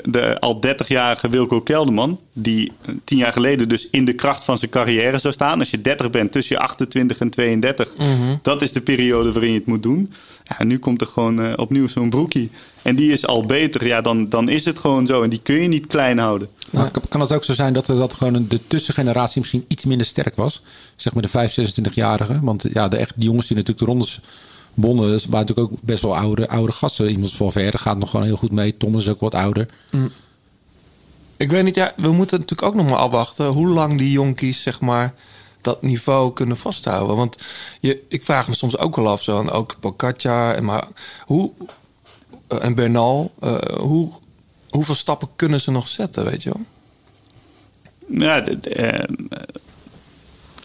de al 30-jarige Wilco Kelderman. Die tien jaar geleden dus in de kracht van zijn carrière zou staan. Als je 30 bent, tussen je 28 en 32. Dat is de periode waarin je het moet doen. Ja, nu komt er gewoon eh, opnieuw zo'n broekie. En die is al beter. Ja, dan, dan is het gewoon zo. En die kun je niet klein houden. Maar kan- het ook zo zijn dat, er, dat gewoon een- de tussengeneratie misschien iets minder sterk was? Zeg maar de 5, 26-jarigen. Want ja, de, echt, die jongens die natuurlijk de rondes wonnen, waren natuurlijk ook best wel oude, oude gasten. Iemand als Valverde gaat nog gewoon heel goed mee. Thomas is ook wat ouder. Ik weet niet, ja, we moeten natuurlijk ook nog maar afwachten hoe lang die jonkies, zeg maar, dat niveau kunnen vasthouden. Want je, ik vraag me soms ook wel af, zo, en ook Pocaccia, en maar hoe, eh, en Bernal, eh, hoe, hoeveel stappen kunnen ze nog zetten, weet je wel? Ja, eh,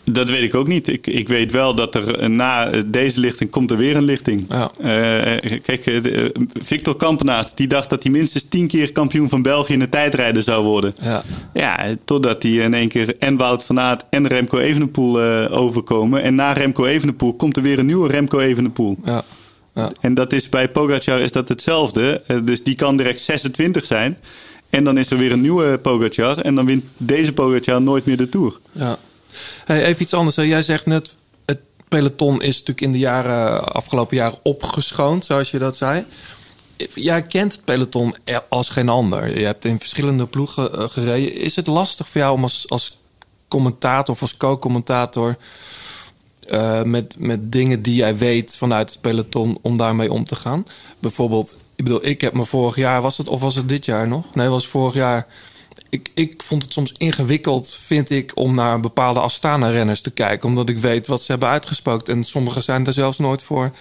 Dat weet ik ook niet. Ik, ik weet wel dat er eh, na deze lichting komt er weer een lichting. Ja. Eh, kijk, eh, eh, Victor Kampenaert die dacht dat hij minstens tien keer kampioen van België in de tijdrijden zou worden. Ja. Ja, totdat hij in één keer en Wout van Aert en Remco Evenepoel overkomen. En na Remco Evenepoel komt er weer een nieuwe Remco Evenepoel. Ja. Ja. En dat is bij Pogacar is dat hetzelfde. Dus die kan direct 26 zijn. En dan is er weer een nieuwe Pogacar. En dan wint deze Pogacar nooit meer de Tour. Ja. Hey, even iets anders. Jij zegt net, het peloton is natuurlijk in de jaren, afgelopen jaren opgeschoond, zoals je dat zei. Jij kent het peloton er- als geen ander. Je hebt in verschillende ploegen eh, gereden. Is het lastig voor jou om als, als commentator of als co-commentator... eh, met, met dingen die jij weet vanuit het peloton om daarmee om te gaan? Bijvoorbeeld, ik bedoel, ik heb me vorig jaar, was het of was het dit jaar nog? Nee, was vorig jaar ik, ik vond het soms ingewikkeld, vind ik, om naar bepaalde Astana-renners te kijken. Omdat ik weet wat ze hebben uitgespookt. En sommigen zijn daar zelfs nooit voor,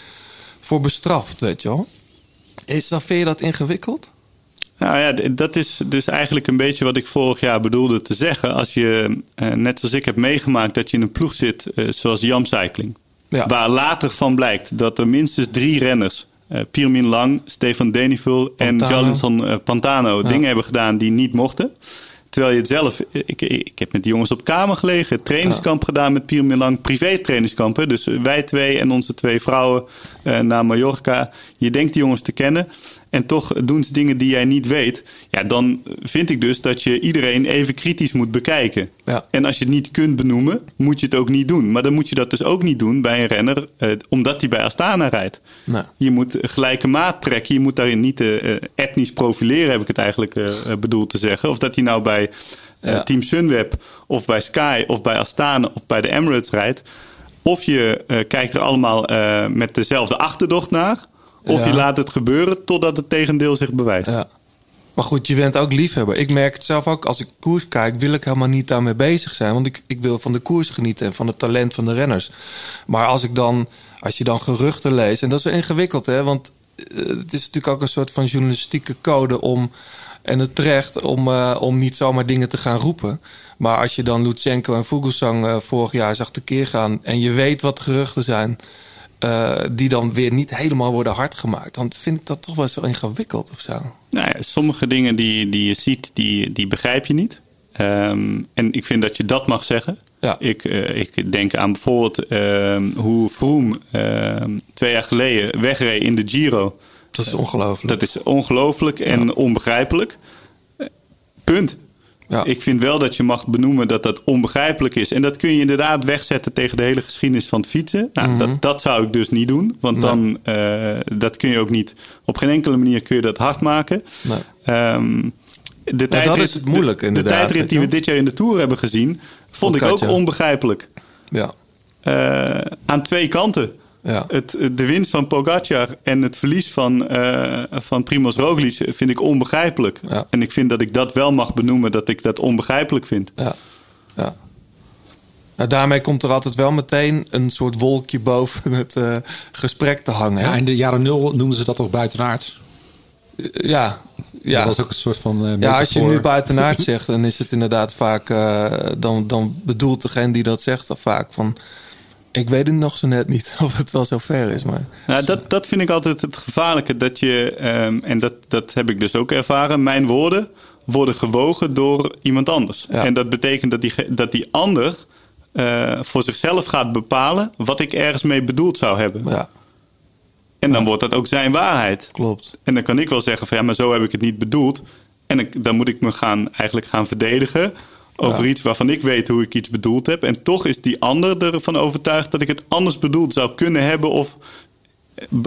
voor bestraft, weet je wel. Is dat, vind je dat ingewikkeld? Nou ja, dat is dus eigenlijk een beetje wat ik vorig jaar bedoelde te zeggen. Als je, eh, net zoals ik heb meegemaakt, dat je in een ploeg zit eh, zoals Jam Cycling. Ja. Waar later van blijkt dat er minstens drie renners, eh Piermin Lang, Stefan Denivul en. Jalinson eh, Pantano, dingen hebben gedaan die niet mochten. Terwijl je het zelf, ik, ik heb met die jongens op kamer gelegen, trainingskamp gedaan met Piermin Lang, privé trainingskampen. Dus wij twee en onze twee vrouwen eh, naar Mallorca. Je denkt die jongens te kennen. En toch doen ze dingen die jij niet weet. Ja, dan vind ik dus dat je iedereen even kritisch moet bekijken. Ja. En als je het niet kunt benoemen, moet je het ook niet doen. Maar dan moet je dat dus ook niet doen bij een renner, eh, omdat hij bij Astana rijdt. Nee. Je moet gelijke maat trekken. Je moet daarin niet eh, eh, etnisch profileren, heb ik het eigenlijk eh, eh, bedoeld te zeggen. Of dat hij nou bij eh, Ja. Team Sunweb of bij Sky of bij Astana of bij de Emirates rijdt. Of je kijkt er allemaal met dezelfde achterdocht naar. Of Ja. je laat het gebeuren totdat het tegendeel zich bewijst. Ja. Maar goed, je bent ook liefhebber. Ik merk het zelf ook. Als ik koers kijk, wil ik helemaal niet daarmee bezig zijn. Want ik, ik wil van de koers genieten en van het talent van de renners. Maar als ik dan, als je dan geruchten leest, en dat is wel ingewikkeld, hè? Want eh, het is natuurlijk ook een soort van journalistieke code om. En het terecht om, eh, om niet zomaar dingen te gaan roepen. Maar als je dan Lutsenko en Vogelsang eh, vorig jaar zag tekeer gaan. en je weet wat geruchten zijn. Eh, die dan weer niet helemaal worden hard gemaakt. Dan vind ik dat toch wel zo ingewikkeld of zo. Nou ja, sommige dingen die, die je ziet, die, die begrijp je niet. Ehm, en ik vind dat je dat mag zeggen. Ja. Ik, eh, ik denk aan bijvoorbeeld ehm, hoe Vroom ehm, twee jaar geleden wegreed in de Giro. Dat is ongelooflijk. Dat is ongelooflijk en onbegrijpelijk. Eh, Punt. Ja. Ik vind wel dat je mag benoemen dat dat onbegrijpelijk is. En dat kun je inderdaad wegzetten tegen de hele geschiedenis van het fietsen. Nou, dat, dat zou ik dus niet doen. Want Mhm. Nee. dan, eh, dat kun je ook niet... Op geen enkele manier kun je dat hard maken. Nee. Ehm, de tijdrit, dat is het moeilijk, de- inderdaad, De tijdrit die we dit jaar in de Tour hebben gezien... vond ik ook onbegrijpelijk. Ja. Eh, aan twee kanten. Ja. Het, de winst van Pogacar en het verlies van, eh van Primoz Roglic vind ik onbegrijpelijk. Ja. En ik vind dat ik dat wel mag benoemen, dat ik dat onbegrijpelijk vind. Ja. ja. Nou, daarmee komt er altijd wel meteen een soort wolkje boven het eh, gesprek te hangen. hè? Ja, in de jaren nul noemden ze dat toch buitenaards? ja. ja. Dat was ook een soort van eh Ja, als je nu buitenaard zegt, dan is het inderdaad vaak. eh, dan, dan bedoelt degene die dat zegt al vaak van. Ik weet het nog zo net niet of het wel zo ver is. Maar Nou, dat, dat vind ik altijd het gevaarlijke. Dat je, ehm, en dat, dat heb ik dus ook ervaren, mijn woorden worden gewogen door iemand anders. Ja. En dat betekent dat die, dat die ander eh, voor zichzelf gaat bepalen wat ik ergens mee bedoeld zou hebben. ja, En dan wordt dat ook zijn waarheid. klopt. En dan kan ik wel zeggen van ja, maar zo heb ik het niet bedoeld. En dan moet ik me gaan, eigenlijk gaan verdedigen over Ja. iets waarvan ik weet hoe ik iets bedoeld heb. En toch is die ander ervan overtuigd dat ik het anders bedoeld zou kunnen hebben of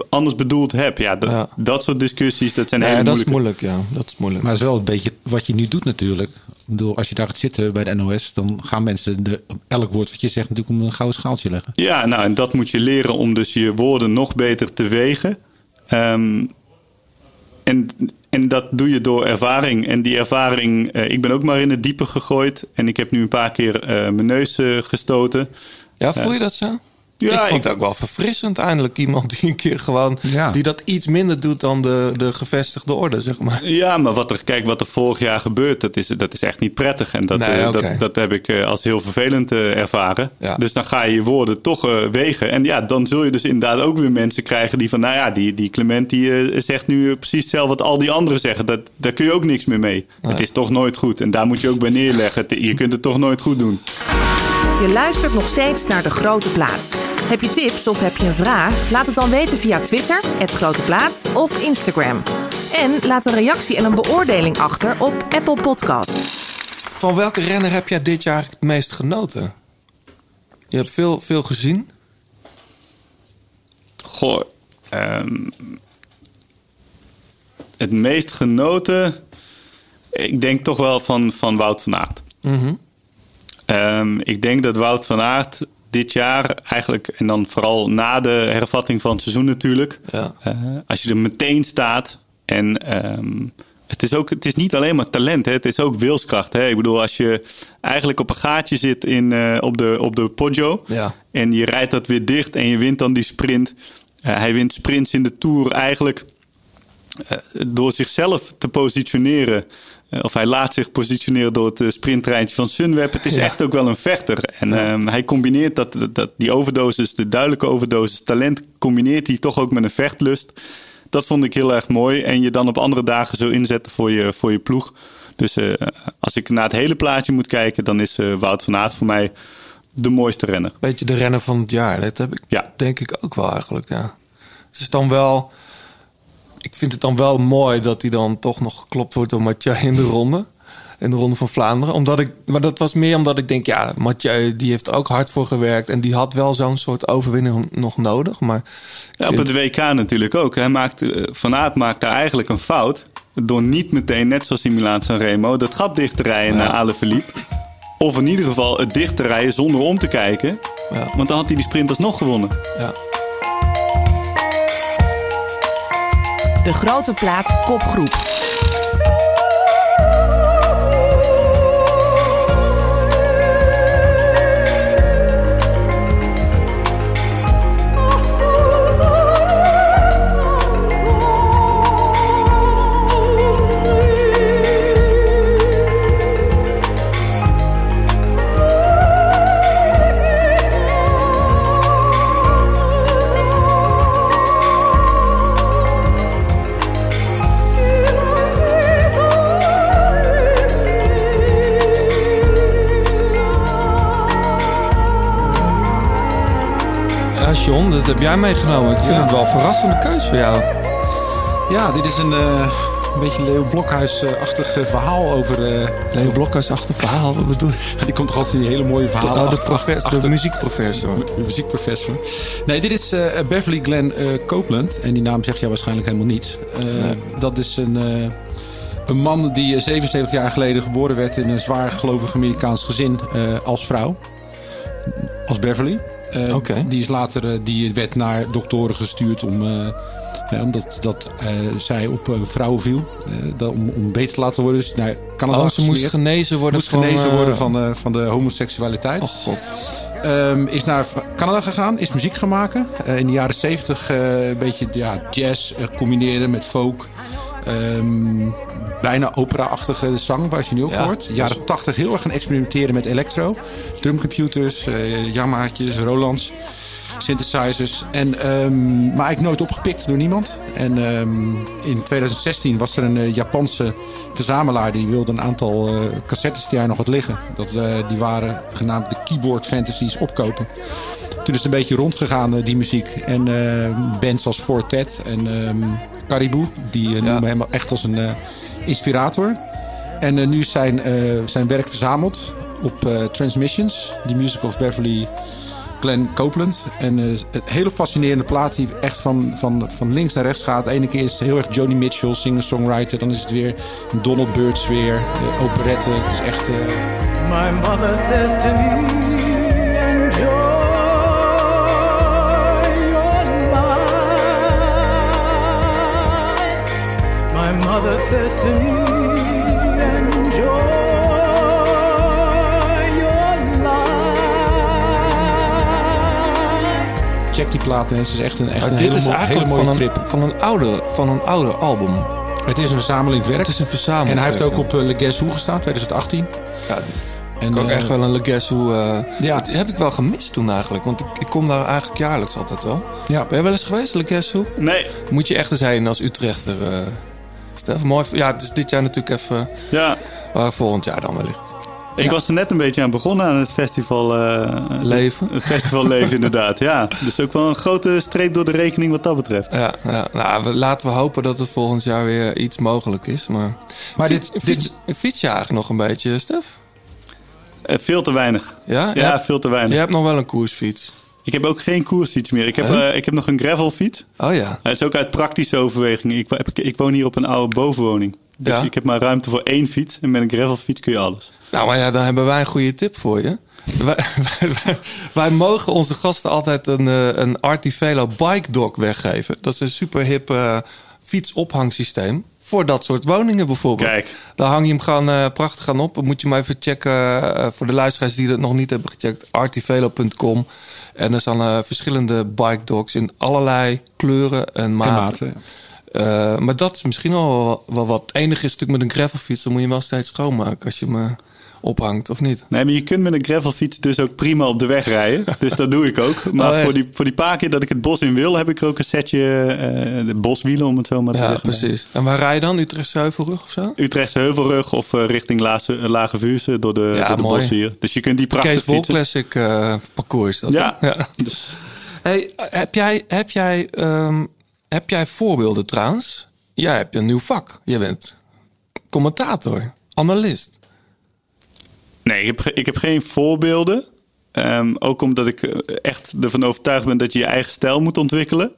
anders bedoeld heb. Ja, dat, Ja. dat soort discussies, dat zijn Nee, hele dat is moeilijke. moeilijk, ja. Dat is moeilijk. Maar het is wel een beetje wat je nu doet natuurlijk. Ik bedoel, als je daar gaat zitten bij de NOS, dan gaan mensen de, elk woord wat je zegt natuurlijk om een gouden schaaltje leggen. Ja, nou, en dat moet je leren om dus je woorden nog beter te wegen. Ehm, en, en dat doe je door ervaring. En die ervaring, eh, ik ben ook maar in het diepe gegooid. En ik heb nu een paar keer eh, mijn neus eh, gestoten. ja, voel je dat zo? Ja, ik vond ik- het ook wel verfrissend eindelijk. Iemand die een keer gewoon... Ja. Die dat iets minder doet dan de, de gevestigde orde, zeg maar. Ja, maar wat er, kijk, wat er vorig jaar gebeurt, dat is, dat is echt niet prettig. En dat, Nee, eh, dat, dat heb ik eh, als heel vervelend eh, ervaren. Ja. Dus dan ga je je woorden toch wegen. En ja, dan zul je dus inderdaad ook weer mensen krijgen die van... nou ja, die, die Clement die zegt nu precies hetzelfde wat al die anderen zeggen. Dat, daar kun je ook niks meer mee. Het is toch nooit goed. En daar moet je ook bij neerleggen. Je kunt het toch nooit goed doen. Je luistert nog steeds naar De Grote Plaat. Heb je tips of heb je een vraag? Laat het dan weten via Twitter, het Grote Plaat of Instagram. En laat een reactie en een beoordeling achter op Apple Podcast. Van welke renner heb jij dit jaar het meest genoten? Je hebt veel, veel gezien. Goh, ehm, het meest genoten... Ik denk toch wel van, van Wout van Aert. Ehm, ik denk dat Wout van Aert dit jaar eigenlijk... en dan vooral na de hervatting van het seizoen natuurlijk... Ja. eh, als je er meteen staat en... ehm, het is, ook, het is niet alleen maar talent, hè? het is ook wilskracht. Hè? Ik bedoel, als je eigenlijk op een gaatje zit in, eh, op, de, op de Poggio... Ja. en je rijdt dat weer dicht en je wint dan die sprint... Eh, hij wint sprints in de Tour eigenlijk door zichzelf te positioneren. Eh, of hij laat zich positioneren door het eh, sprinttreintje van Sunweb. Het is Ja. echt ook wel een vechter. En ehm, hij combineert dat, dat, die overdosis, de duidelijke overdosis talent, combineert hij toch ook met een vechtlust. Dat vond ik heel erg mooi. En je dan op andere dagen zo inzetten voor je, voor je ploeg. Dus eh, als ik naar het hele plaatje moet kijken, dan is Wout van Aert voor mij de mooiste renner. Beetje de renner van het jaar. Dat heb ik Ja. denk ik ook wel eigenlijk, ja. Het is dan wel... Ik vind het dan wel mooi dat hij dan toch nog geklopt wordt door Mathieu in de ronde. In de ronde van Vlaanderen. Omdat ik, maar dat was meer omdat ik denk, ja, Mathieu die heeft er ook hard voor gewerkt. En die had wel zo'n soort overwinning nog nodig. Maar Ja, op het WK natuurlijk ook. Hij maakt, eh, Van Aert maakt daar eigenlijk een fout. Door niet meteen, net zoals in Milaan San Remo, dat gat dicht te rijden naar Alaphilippe. Of in ieder geval het dicht te rijden zonder om te kijken. Ja. Want dan had hij die sprint alsnog gewonnen. ja. De Grote Plaat kopgroep. John, dat heb jij meegenomen. Ik vind Ja. het wel een verrassende keus voor jou. Ja, dit is een, eh, een beetje Leo Blokhuis-achtig eh, verhaal over... eh, Leo Blokhuis achter verhaal, wat bedoel je? die komt toch altijd in die hele mooie verhalen. Oh, de, professor, achter- de muziekprofessor. De muziekprofessor. Nee, dit is Beverly Glenn Copeland. En die naam zegt jou waarschijnlijk helemaal niets. Dat is een, een man die eh, 77 jaar geleden geboren werd... in een zwaar gelovig Amerikaans gezin als vrouw. Als Beverly. Oké. Die is later eh, die werd naar doktoren gestuurd om... eh, omdat dat, zij op vrouwen viel. om, om beter te laten worden. Dus naar Canada Oh, ze moest genezen worden moest van, genezen worden van, van de homoseksualiteit. Oh god. Ehm, is naar Canada gegaan, is muziek gaan maken. In de jaren 70 eh, een beetje ja, jazz combineren met folk. Ehm, bijna opera-achtige zang, waar je nu ook Ja, hoort. Jaren 80 heel erg gaan experimenteren met electro. Drumcomputers, eh Yamaha's, Rolands, synthesizers. En, ehm, maar eigenlijk nooit opgepikt door niemand. En ehm, in 2016 was er een eh, Japanse verzamelaar... die wilde een aantal eh, cassettes die hij nog had liggen. Dat, die waren genaamd de Keyboard Fantasies opkopen. Toen is het een beetje rondgegaan, die muziek. En bands als Fortet en ehm Caribou... die noemen hem echt als een inspirator. En eh, nu is zijn, eh, zijn werk verzameld op eh, Transmissions. The Music of Beverly Glenn Copeland. En het hele fascinerende plaat die echt van, van, van links naar rechts gaat. Ene keer is het heel erg Joni Mitchell, singer-songwriter. Dan is het weer Donald Byrd eh, operette. Het is echt... My mother says to me, My mother says to me, enjoy your life. check die plaat mensen. Het is echt een, echt Maar een dit hele, is mo- eigenlijk hele mooie van een, trip. van, een oude, van een oude album. Het is een verzamelingswerk. Het is een verzameling. En hij heeft ook op uh, Le Guess Who gestaan, 2018. Ja, En, ik ook eh, echt wel een Le Guess Who... eh, Ja. Die heb ik wel gemist toen eigenlijk. Want ik, ik kom daar eigenlijk jaarlijks altijd wel. Ja. Ben je wel eens geweest, Le Guess Who? Nee, Moet je echt eens heen als Utrechter. Stef, mooi. Ja, het is dit jaar natuurlijk even... ja. Maar volgend jaar dan wellicht. Ik Ja. was er net een beetje aan begonnen aan het festival. eh, Leven. Het festival leven inderdaad, ja. Dus ook wel een grote streep door de rekening wat dat betreft. Ja, ja. Nou, we, laten we hopen dat het volgend jaar weer iets mogelijk is. Maar, Maar fiets, dit- fiets, fiets je eigenlijk nog een beetje, Stef? Eh, veel te weinig. Ja? Ja, hebt- veel te weinig. Je hebt nog wel een koersfiets. Ik heb ook geen koersfiets meer. Ik heb, Huh? eh, ik heb nog een gravelfiets. Oh ja. Dat is ook uit praktische overweging. Ik, heb- ik woon hier op een oude bovenwoning. Dus Ja. ik heb maar ruimte voor één fiets. En met een gravelfiets kun je alles. Nou, maar ja, dan hebben wij een goede tip voor je. Wij, wij, wij- wij mogen onze gasten altijd een, eh, een Artivelo Bike Dog weggeven. Dat is een super hip eh, fietsophangsysteem. Voor dat soort woningen bijvoorbeeld. Kijk. Daar hang je hem gewoon eh, prachtig aan op. Dan moet je maar even checken eh, voor de luisteraars die dat nog niet hebben gecheckt. Artivelo.com. En er staan eh, verschillende bike dogs in allerlei kleuren en maten. Ja. Eh, maar dat is misschien wel, wel wat. Het enige is natuurlijk met een gravelfiets... dan moet je hem wel steeds schoonmaken als je hem eh, ophangt, of niet? Nee, maar je kunt met een gravelfiets dus ook prima op de weg rijden. Dus dat doe ik ook. Maar Oh, voor, die, voor die paar keer dat ik het bos in wil... heb ik er ook een setje eh, de boswielen, om het zo maar te Ja, zeggen. precies. En waar rij je dan? Utrechtse Heuvelrug of zo? Utrechtse Heuvelrug of eh, richting Lage, Lage Vuurse door de, Ja, door de mooi. bossen hier. Dus je kunt die prachtig Kees. Classic eh, parcours dat. Ja. ja. Dus, Hey, heb jij, heb, jij, ehm, heb jij voorbeelden trouwens? Jij hebt een nieuw vak. Je bent commentator, analist. Nee, ik heb, ik heb geen voorbeelden. Ehm, ook omdat ik eh, echt ervan overtuigd ben dat je je eigen stijl moet ontwikkelen.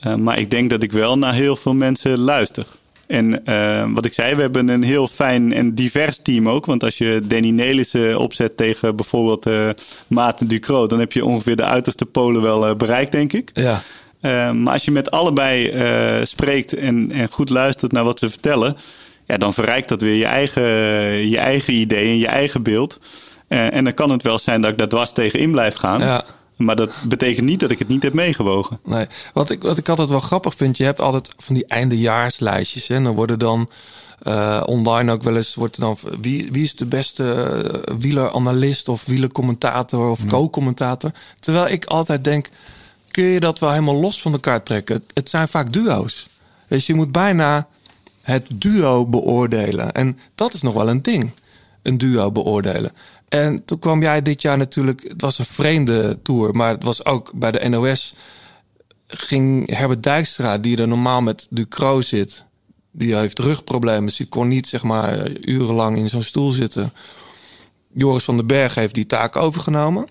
Eh, maar ik denk dat ik wel naar heel veel mensen luister. En eh, wat ik zei, we hebben een heel fijn en divers team ook. Want als je Danny Nelissen opzet tegen bijvoorbeeld eh Maarten Ducro... dan heb je ongeveer de uiterste polen wel eh, bereikt, denk ik. Ja. Maar als je met allebei spreekt en, en goed luistert naar wat ze vertellen, ja, dan verrijkt dat weer je eigen, je eigen idee en je eigen beeld. Eh, en dan kan het wel zijn dat ik daar dwars tegenin blijf gaan. Ja. Maar dat betekent niet dat ik het niet heb meegewogen. Nee, wat ik, wat ik altijd wel grappig vind, je hebt altijd van die eindejaarslijstjes. Hè? En dan worden dan eh, online ook wel eens, wordt er dan, wie, wie is de beste eh, wieleranalist of wielercommentator of co-commentator? Terwijl ik altijd denk, kun je dat wel helemaal los van elkaar trekken? Het, het zijn vaak duo's. Dus je moet bijna het duo beoordelen. En dat is nog wel een ding, een duo beoordelen. En toen kwam jij dit jaar natuurlijk, het was een vreemde tour, maar het was ook bij de NOS ging Herbert Dijkstra, die er normaal met Ducro zit, die heeft rugproblemen, dus die kon niet zeg maar urenlang in zo'n stoel zitten. Joris van den Berg heeft die taak overgenomen.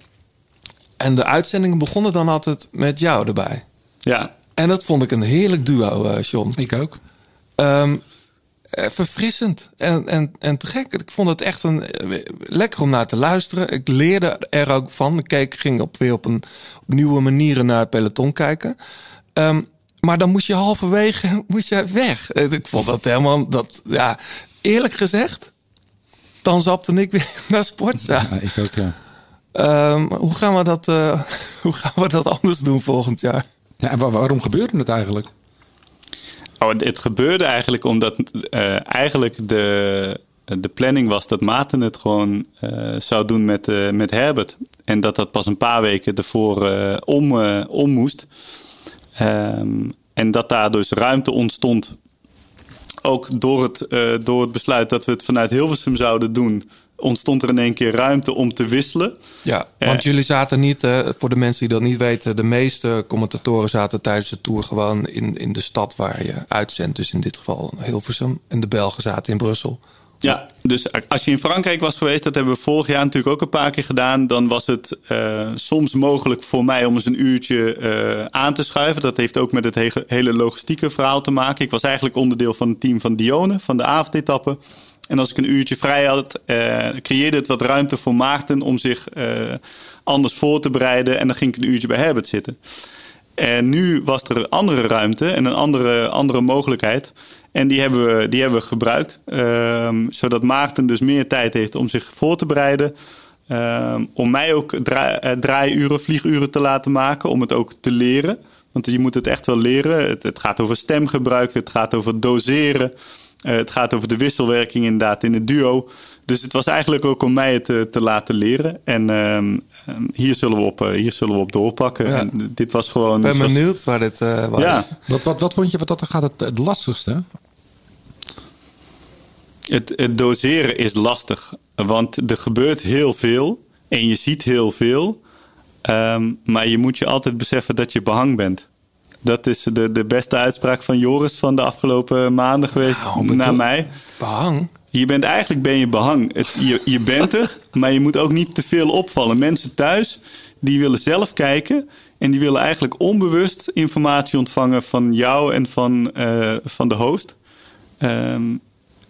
En de uitzendingen begonnen dan altijd met jou erbij. Ja, En dat vond ik een heerlijk duo, eh John. Ik ook. Ehm, eh, verfrissend en, en, en te gek. Ik vond het echt een, eh, lekker om naar te luisteren. Ik leerde er ook van. Ik keek, ging op, weer op, een, op nieuwe manieren naar het peloton kijken. Ehm, maar dan moest je halverwege moest je weg. Eh, Ik vond dat helemaal... Dat, ja, eerlijk gezegd, dan zapte ik weer naar sportzaal. Ja, ik ook, ja. Ehm, hoe, gaan we dat, hoe gaan we dat anders doen volgend jaar? ja en wa- waarom gebeurde het eigenlijk? Oh, het, gebeurde eigenlijk omdat eh, eigenlijk de, de planning was dat Maarten het gewoon eh, zou doen met, eh, met Herbert. En dat dat pas een paar weken ervoor om, om moest. Ehm, en dat daar dus ruimte ontstond. Ook door het, door het besluit dat we het vanuit Hilversum zouden doen, ontstond er in één keer ruimte om te wisselen. Ja, want Eh, jullie zaten niet, eh, voor de mensen die dat niet weten, de meeste commentatoren zaten tijdens de tour gewoon in, in de stad waar je uitzendt. Dus in dit geval Hilversum. En de Belgen zaten in Brussel. Ja, dus als je in Frankrijk was geweest, dat hebben we vorig jaar natuurlijk ook een paar keer gedaan. Dan was het eh, soms mogelijk voor mij om eens een uurtje aan te schuiven. Dat heeft ook met het he- hele logistieke verhaal te maken. Ik was eigenlijk onderdeel van het team van Dione, van de avondetappe. En als ik een uurtje vrij had, eh, creëerde het wat ruimte voor Maarten om zich eh, anders voor te bereiden. En dan ging ik een uurtje bij Herbert zitten. En nu was er andere ruimte en een andere, andere mogelijkheid. En die hebben we, die hebben we gebruikt. ehm, zodat Maarten dus meer tijd heeft om zich voor te bereiden. Ehm, om mij ook eh, draaiuren, vlieguren te laten maken. Om het ook te leren. Want je moet het echt wel leren. Het, het gaat over stemgebruik, het gaat over doseren. Eh, het gaat over de wisselwerking inderdaad in het duo. Dus het was eigenlijk ook om mij het eh, te laten leren. En ehm, ehm, hier, zullen we op, eh, hier zullen we op doorpakken. Ja. En dit was gewoon... Ik ben was- benieuwd waar dit eh waar Ja, Wat, wat, wat vond je wat dat er gaat het, het lastigste? Het, het doseren is lastig, want er gebeurt heel veel en je ziet heel veel. Ehm, maar je moet je altijd beseffen dat je behang bent. Dat is de, de beste uitspraak van Joris van de afgelopen maanden geweest Nou, naar mij. behang. Je bent eigenlijk ben je behang. Het, je, je bent er, maar je moet ook niet te veel opvallen. Mensen thuis die willen zelf kijken en die willen eigenlijk onbewust informatie ontvangen van jou en van, eh, van de host. Ehm,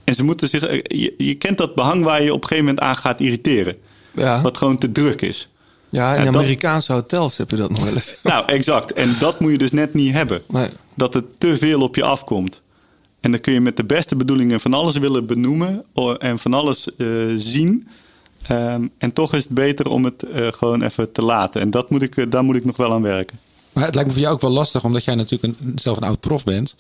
en ze moeten zich. eh, Je, je kent dat behang waar je op een gegeven moment aan gaat irriteren. Ja. Wat gewoon te druk is. Ja, in dat- Amerikaanse hotels heb je dat nog wel eens. Nou, exact. En dat moet je dus net niet hebben. Nee. Dat het te veel op je afkomt. En dan kun je met de beste bedoelingen van alles willen benoemen en van alles eh, zien. Ehm, en toch is het beter om het eh, gewoon even te laten. En dat moet ik, eh, daar moet ik nog wel aan werken. Maar het lijkt me voor jou ook wel lastig, omdat jij natuurlijk een, zelf een oud prof bent.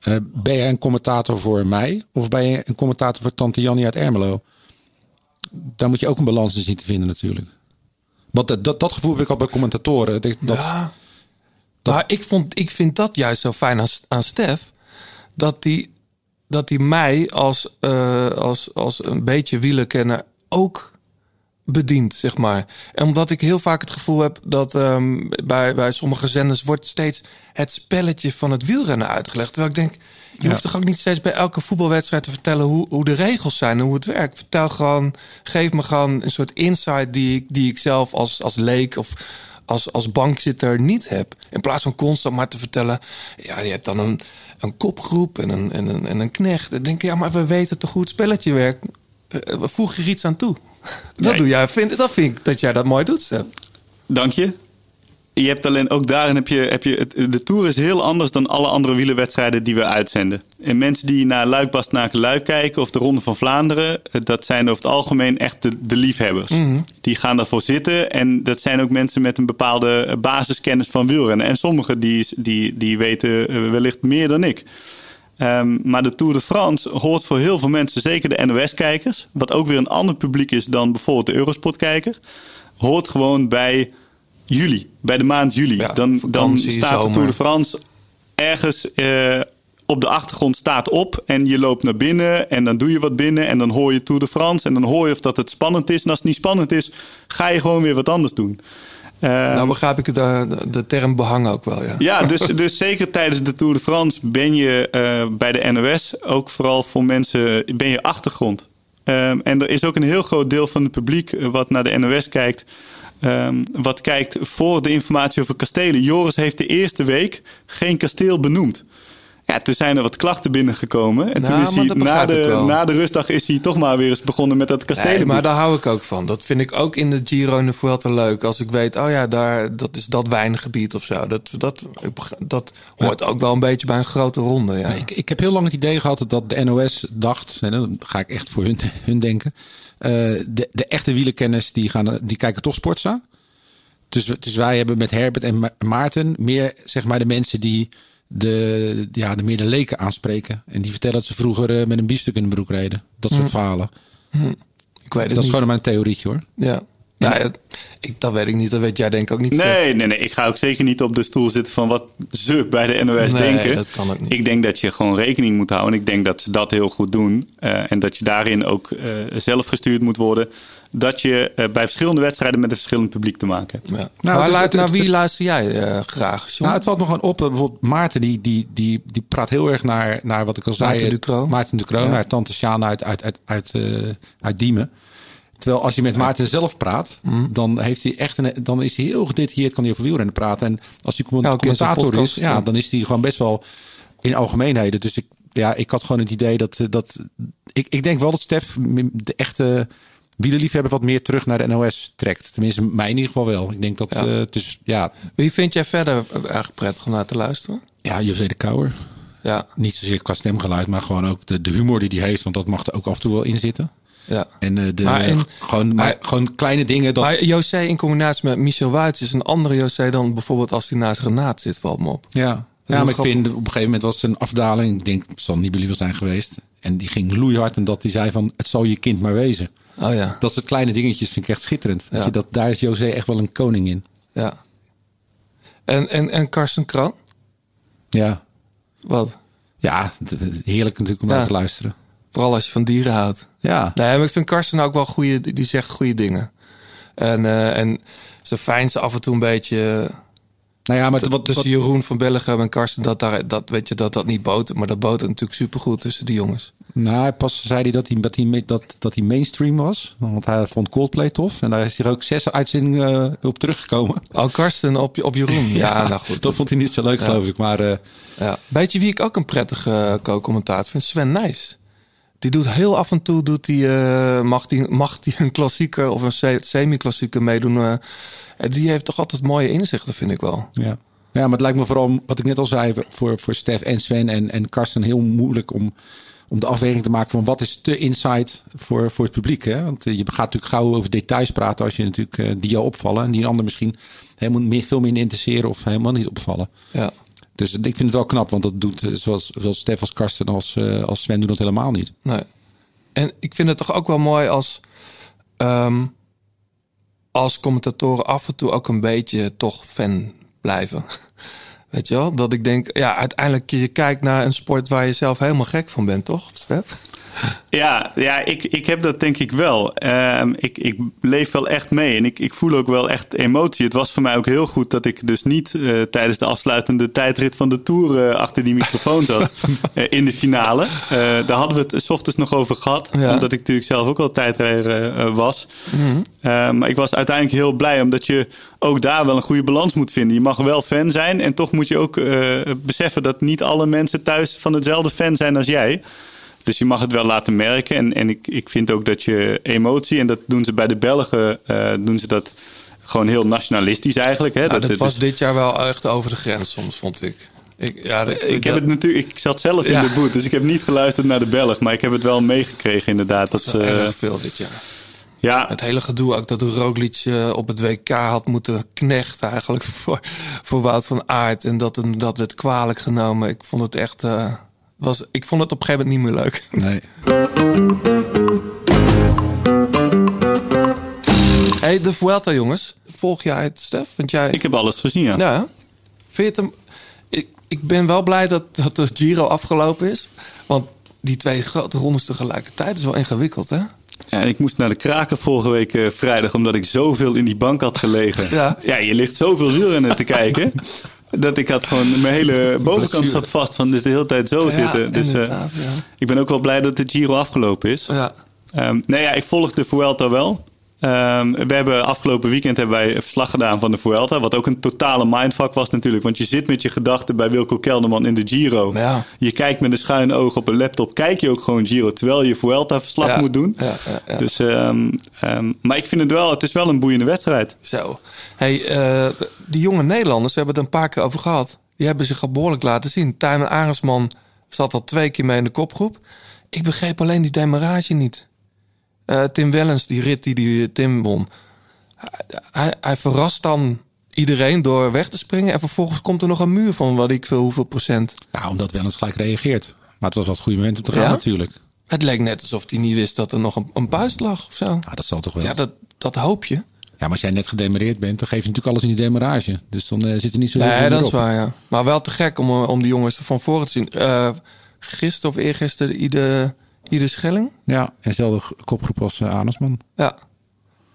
Eh, ben jij een commentator voor mij of ben je een commentator voor Tante Jannie uit Ermelo? Daar moet je ook een balans in zien te vinden natuurlijk. Want dat, dat, dat gevoel heb ik al bij commentatoren. Dat, dat- Ja. Maar ik, vond, ik vind dat juist zo fijn aan, aan Stef. Dat die, dat die mij als, eh, als, als een beetje wielerkenner ook bedient, zeg maar. En omdat ik heel vaak het gevoel heb dat ehm, bij, bij sommige zenders wordt steeds het spelletje van het wielrennen uitgelegd. Terwijl ik denk, je hoeft toch ook niet steeds bij elke voetbalwedstrijd te vertellen hoe, hoe de regels zijn en hoe het werkt. Vertel gewoon, geef me gewoon een soort insight die ik, die ik zelf als, als leek of als, als bankzitter niet heb. In plaats van constant maar te vertellen, ja, je hebt dan een, een kopgroep en een, en, een, en een knecht. Dan denk ik, ja, maar we weten toch het spelletje werkt. Eh, Voeg je er iets aan toe? Dat Nee. doe jij. Vind, dat vind ik dat jij dat mooi doet, Stef. Dank je. Je hebt alleen ook daarin heb je, heb je het, de Tour is heel anders dan alle andere wielerwedstrijden die we uitzenden. En mensen die naar Luik Bastenaken Luik kijken of de Ronde van Vlaanderen, eh, dat zijn over het algemeen echt de, de liefhebbers. Die gaan daarvoor zitten en dat zijn ook mensen met een bepaalde eh, basiskennis van wielrennen. En sommigen die, die, die weten eh, wellicht meer dan ik. Ehm, maar de Tour de France hoort voor heel veel mensen, zeker de NOS-kijkers, wat ook weer een ander publiek is dan bijvoorbeeld de Eurosport-kijker, hoort gewoon bij juli, bij de maand juli. Ja, dan, dan staat de. Tour de France ergens eh, op de achtergrond staat op en je loopt naar binnen en dan doe je wat binnen en dan hoor je Tour de France en dan hoor je of dat het spannend is. En als het niet spannend is, ga je gewoon weer wat anders doen. Eh, Nou begrijp ik de, de, de term behang ook wel, ja. ja, dus, dus zeker tijdens de Tour de France ben je eh, bij de NOS ook vooral voor mensen ben je achtergrond. Ehm, en er is ook een heel groot deel van het publiek eh, wat naar de NOS kijkt. ehm, wat kijkt voor de informatie over kastelen. Joris heeft de eerste week geen kasteel benoemd. Ja, toen zijn er wat klachten binnengekomen. En Nou, toen is maar hij na de, na de rustdag is hij toch maar weer eens begonnen met dat kastelen. Nee, maar daar hou ik ook van. Dat vind ik ook in de Giro en de Vuelta leuk. Als ik weet, oh ja, daar, dat is dat wijngebied of zo. Dat, dat, dat hoort ook wel een beetje bij een grote ronde. Ja. Ja, ik, ik heb heel lang het idee gehad dat de NOS dacht, en dan ga ik echt voor hun, hun denken. eh, de, de echte wielerkenners die, gaan, die kijken toch Sportza. Dus, dus wij hebben met Herbert en Ma- Maarten meer zeg maar de mensen die de, ja, de leken aanspreken. En die vertellen dat ze vroeger eh, met een biefstuk in de broek reden. Dat soort verhalen. ik weet het Dat is gewoon mijn theorietje hoor. Ja. Nou, ja, ik, dat weet ik niet. Dat weet jij denk ik ook niet. Nee, nee, nee. Ik ga ook zeker niet op de stoel zitten van wat ze bij de NOS Nee, denken. dat kan ook niet. Ik denk dat je gewoon rekening moet houden. Ik denk dat ze dat heel goed doen. Eh, en dat je daarin ook eh, zelf gestuurd moet worden. Dat je eh, bij verschillende wedstrijden met een verschillend publiek te maken hebt. Ja. Nou, maar het- naar wie luister jij graag, John? Nou, het valt me gewoon op. dat Bijvoorbeeld Maarten, die, die, die, die praat heel erg naar, naar wat ik al zei. Maarten Ducro. Maarten Ducro, Ja. naar Tante Sjaan uit, uit, uit, uit, eh, uit Diemen. Terwijl als je met Maarten zelf praat, Mhm. dan, heeft hij echt een, dan is hij heel gedetailleerd, kan hij over wielrennen praten. En als hij comment- commentator is, ja, dan is hij gewoon best wel in algemeenheden. Dus ik, ja, ik had gewoon het idee dat... eh, dat ik, ik denk wel dat Stef de echte wielerliefhebber wat meer terug naar de NOS trekt. Tenminste, mij in ieder geval wel. Ik denk dat Ja. ja. het is, ja, Wie vind jij verder eigenlijk prettig om naar te luisteren? ja, José de Kouwer. Ja. Niet zozeer qua stemgeluid, maar gewoon ook de, de humor die hij heeft. Want dat mag er ook af en toe wel in zitten. Ja. En eh, de, Maar gewoon, maar, gewoon kleine dingen. Dat, Maar José in combinatie met Michel Wuits is een andere José dan bijvoorbeeld als hij naast Renaat zit, valt me op. ja, ja maar ik grappig. vind op een gegeven moment was het een afdaling. Ik denk, het zal Nibali wel zijn geweest. En die ging loeihard en dat hij zei van, het zal je kind maar wezen. Oh ja, Dat soort kleine dingetjes vind ik echt schitterend. Ja. je, dat, daar is José echt wel een koning in. ja. En, en, en Karsten Kran? Ja, Wat? ja heerlijk natuurlijk om Ja. naar te luisteren. Vooral als je van dieren houdt. Ja, Nee, maar ik vind Karsten ook wel goede, die zegt goede dingen. En, eh en ze fijn ze af en toe een beetje nou ja, maar Wat, tussen wat, Jeroen van Bellegem en Karsten, dat, daar, dat, weet je, dat dat niet botert. Maar dat botert natuurlijk supergoed tussen die jongens. nou, pas zei hij dat hij, dat, hij, dat, dat hij mainstream was. Want hij vond Coldplay tof. En daar is hij ook zes uitzendingen eh, op teruggekomen. Oh, Karsten op, op Jeroen. Ja, nou goed. Dat vond hij niet zo leuk, Ja. geloof ik. Maar eh, Ja. Weet je wie ik ook een prettige eh, co-commentator vind? Sven Nijs. Die doet heel af en toe, doet die, eh, mag die, mag die een klassieker of een se- semi-klassieker meedoen. eh. En die heeft toch altijd mooie inzichten, vind ik wel. ja. ja, maar het lijkt me vooral, wat ik net al zei, voor, voor Stef en Sven en, en Karsten heel moeilijk om, om de afweging te maken van wat is te insight voor, voor het publiek. Hè? Want eh, je gaat natuurlijk gauw over details praten als je natuurlijk eh, die jou opvallen. En die een ander misschien helemaal meer, veel minder interesseren of helemaal niet opvallen. Ja. Dus ik vind het wel knap, want dat doet eh, zowel, zowel Stef als Karsten als, eh, als Sven doen dat helemaal niet. Nee. En ik vind het toch ook wel mooi als, ehm, als commentatoren af en toe ook een beetje toch fan blijven. Weet je wel? Dat ik denk, ja, uiteindelijk je kijkt naar een sport waar je zelf helemaal gek van bent, toch, Stef? Ja, ja ik, ik heb dat denk ik wel. Ehm, ik, ik leef wel echt mee en ik, ik voel ook wel echt emotie. Het was voor mij ook heel goed dat ik dus niet eh, tijdens de afsluitende tijdrit van de Tour eh, achter die microfoon zat eh, in de finale. Daar hadden we het s ochtends nog over gehad, Ja. omdat ik natuurlijk zelf ook al tijdrijder was. Eh, maar ik was uiteindelijk heel blij omdat je ook daar wel een goede balans moet vinden. Je mag wel fan zijn en toch moet je ook beseffen dat niet alle mensen thuis van hetzelfde fan zijn als jij. Dus je mag het wel laten merken. En, en ik, ik vind ook dat je emotie, en dat doen ze bij de Belgen, eh, doen ze dat gewoon heel nationalistisch eigenlijk. Hè? Nou, dat, het was dit jaar wel echt over de grens soms, vond ik. Ik, ja, dat- ik, heb dat- het natuurlijk, ik zat zelf in de boot, dus ik heb niet geluisterd naar de Belg, maar ik heb het wel meegekregen inderdaad. Dat, ze- erg veel dit jaar. ja, Het hele gedoe ook dat Roglic eh, op het WK had moeten knechten eigenlijk voor, voor Wout van Aert. En dat, dat werd kwalijk genomen. Ik vond het echt... eh, was, ik vond het op een gegeven moment niet meer leuk. Nee. hey, de Vuelta jongens. Volg jij het, Stef? Want jij... ik heb alles gezien, ja. Ja. Vind je het hem... Ik, ik ben wel blij dat, dat de Giro afgelopen is. Want die twee grote rondes tegelijkertijd is wel ingewikkeld, hè? Ja, en ik moest naar de kraken vorige week eh, vrijdag, omdat ik zoveel in die bank had gelegen. Ja. ja je ligt zoveel wielrennen te kijken. Dat ik had gewoon, mijn hele bovenkant zat vast van dus de hele tijd zo Ja, zitten. Dus eh, ja. ik ben ook wel blij dat de Giro afgelopen is. Ja. Ehm, nee, ja, ik volg de Vuelta wel. Ehm, we hebben afgelopen weekend hebben wij een verslag gedaan van de Vuelta. Wat ook een totale mindfuck was natuurlijk. Want je zit met je gedachten bij Wilco Kelderman in de Giro. Ja. Je kijkt met een schuine oog op een laptop. Kijk je ook gewoon Giro. Terwijl je Vuelta verslag Ja, moet doen. ja. Dus, ehm, ehm, maar ik vind het wel, het is wel een boeiende wedstrijd. Zo. Hey, eh, die jonge Nederlanders, we hebben het een paar keer over gehad. Die hebben zich al behoorlijk laten zien. Tijmen Arendsman zat al twee keer mee in de kopgroep. Ik begreep alleen die demarage niet. Eh, Tim Wellens, die rit die, die Tim won. Hij, hij, verrast dan iedereen door weg te springen. En vervolgens komt er nog een muur van wat ik veel hoeveel procent. Nou, omdat wel eens gelijk reageert. Maar het was wel het goede moment om te gaan Ja? natuurlijk. Het leek net alsof hij niet wist dat er nog een, een buist lag of zo. Ja, dat zal toch wel. Ja, Ja, dat, dat hoop je. maar als jij net gedemereerd bent, dan geef je natuurlijk alles in die demarage. Dus dan eh, zit er niet zo heel Nee, veel dat meer is waar, ja. Maar wel te gek om, eh, om die jongens van voren te zien. Eh gisteren of eergisteren Ide Schelling. Ja, en zelfde kopgroep als uh. Ja.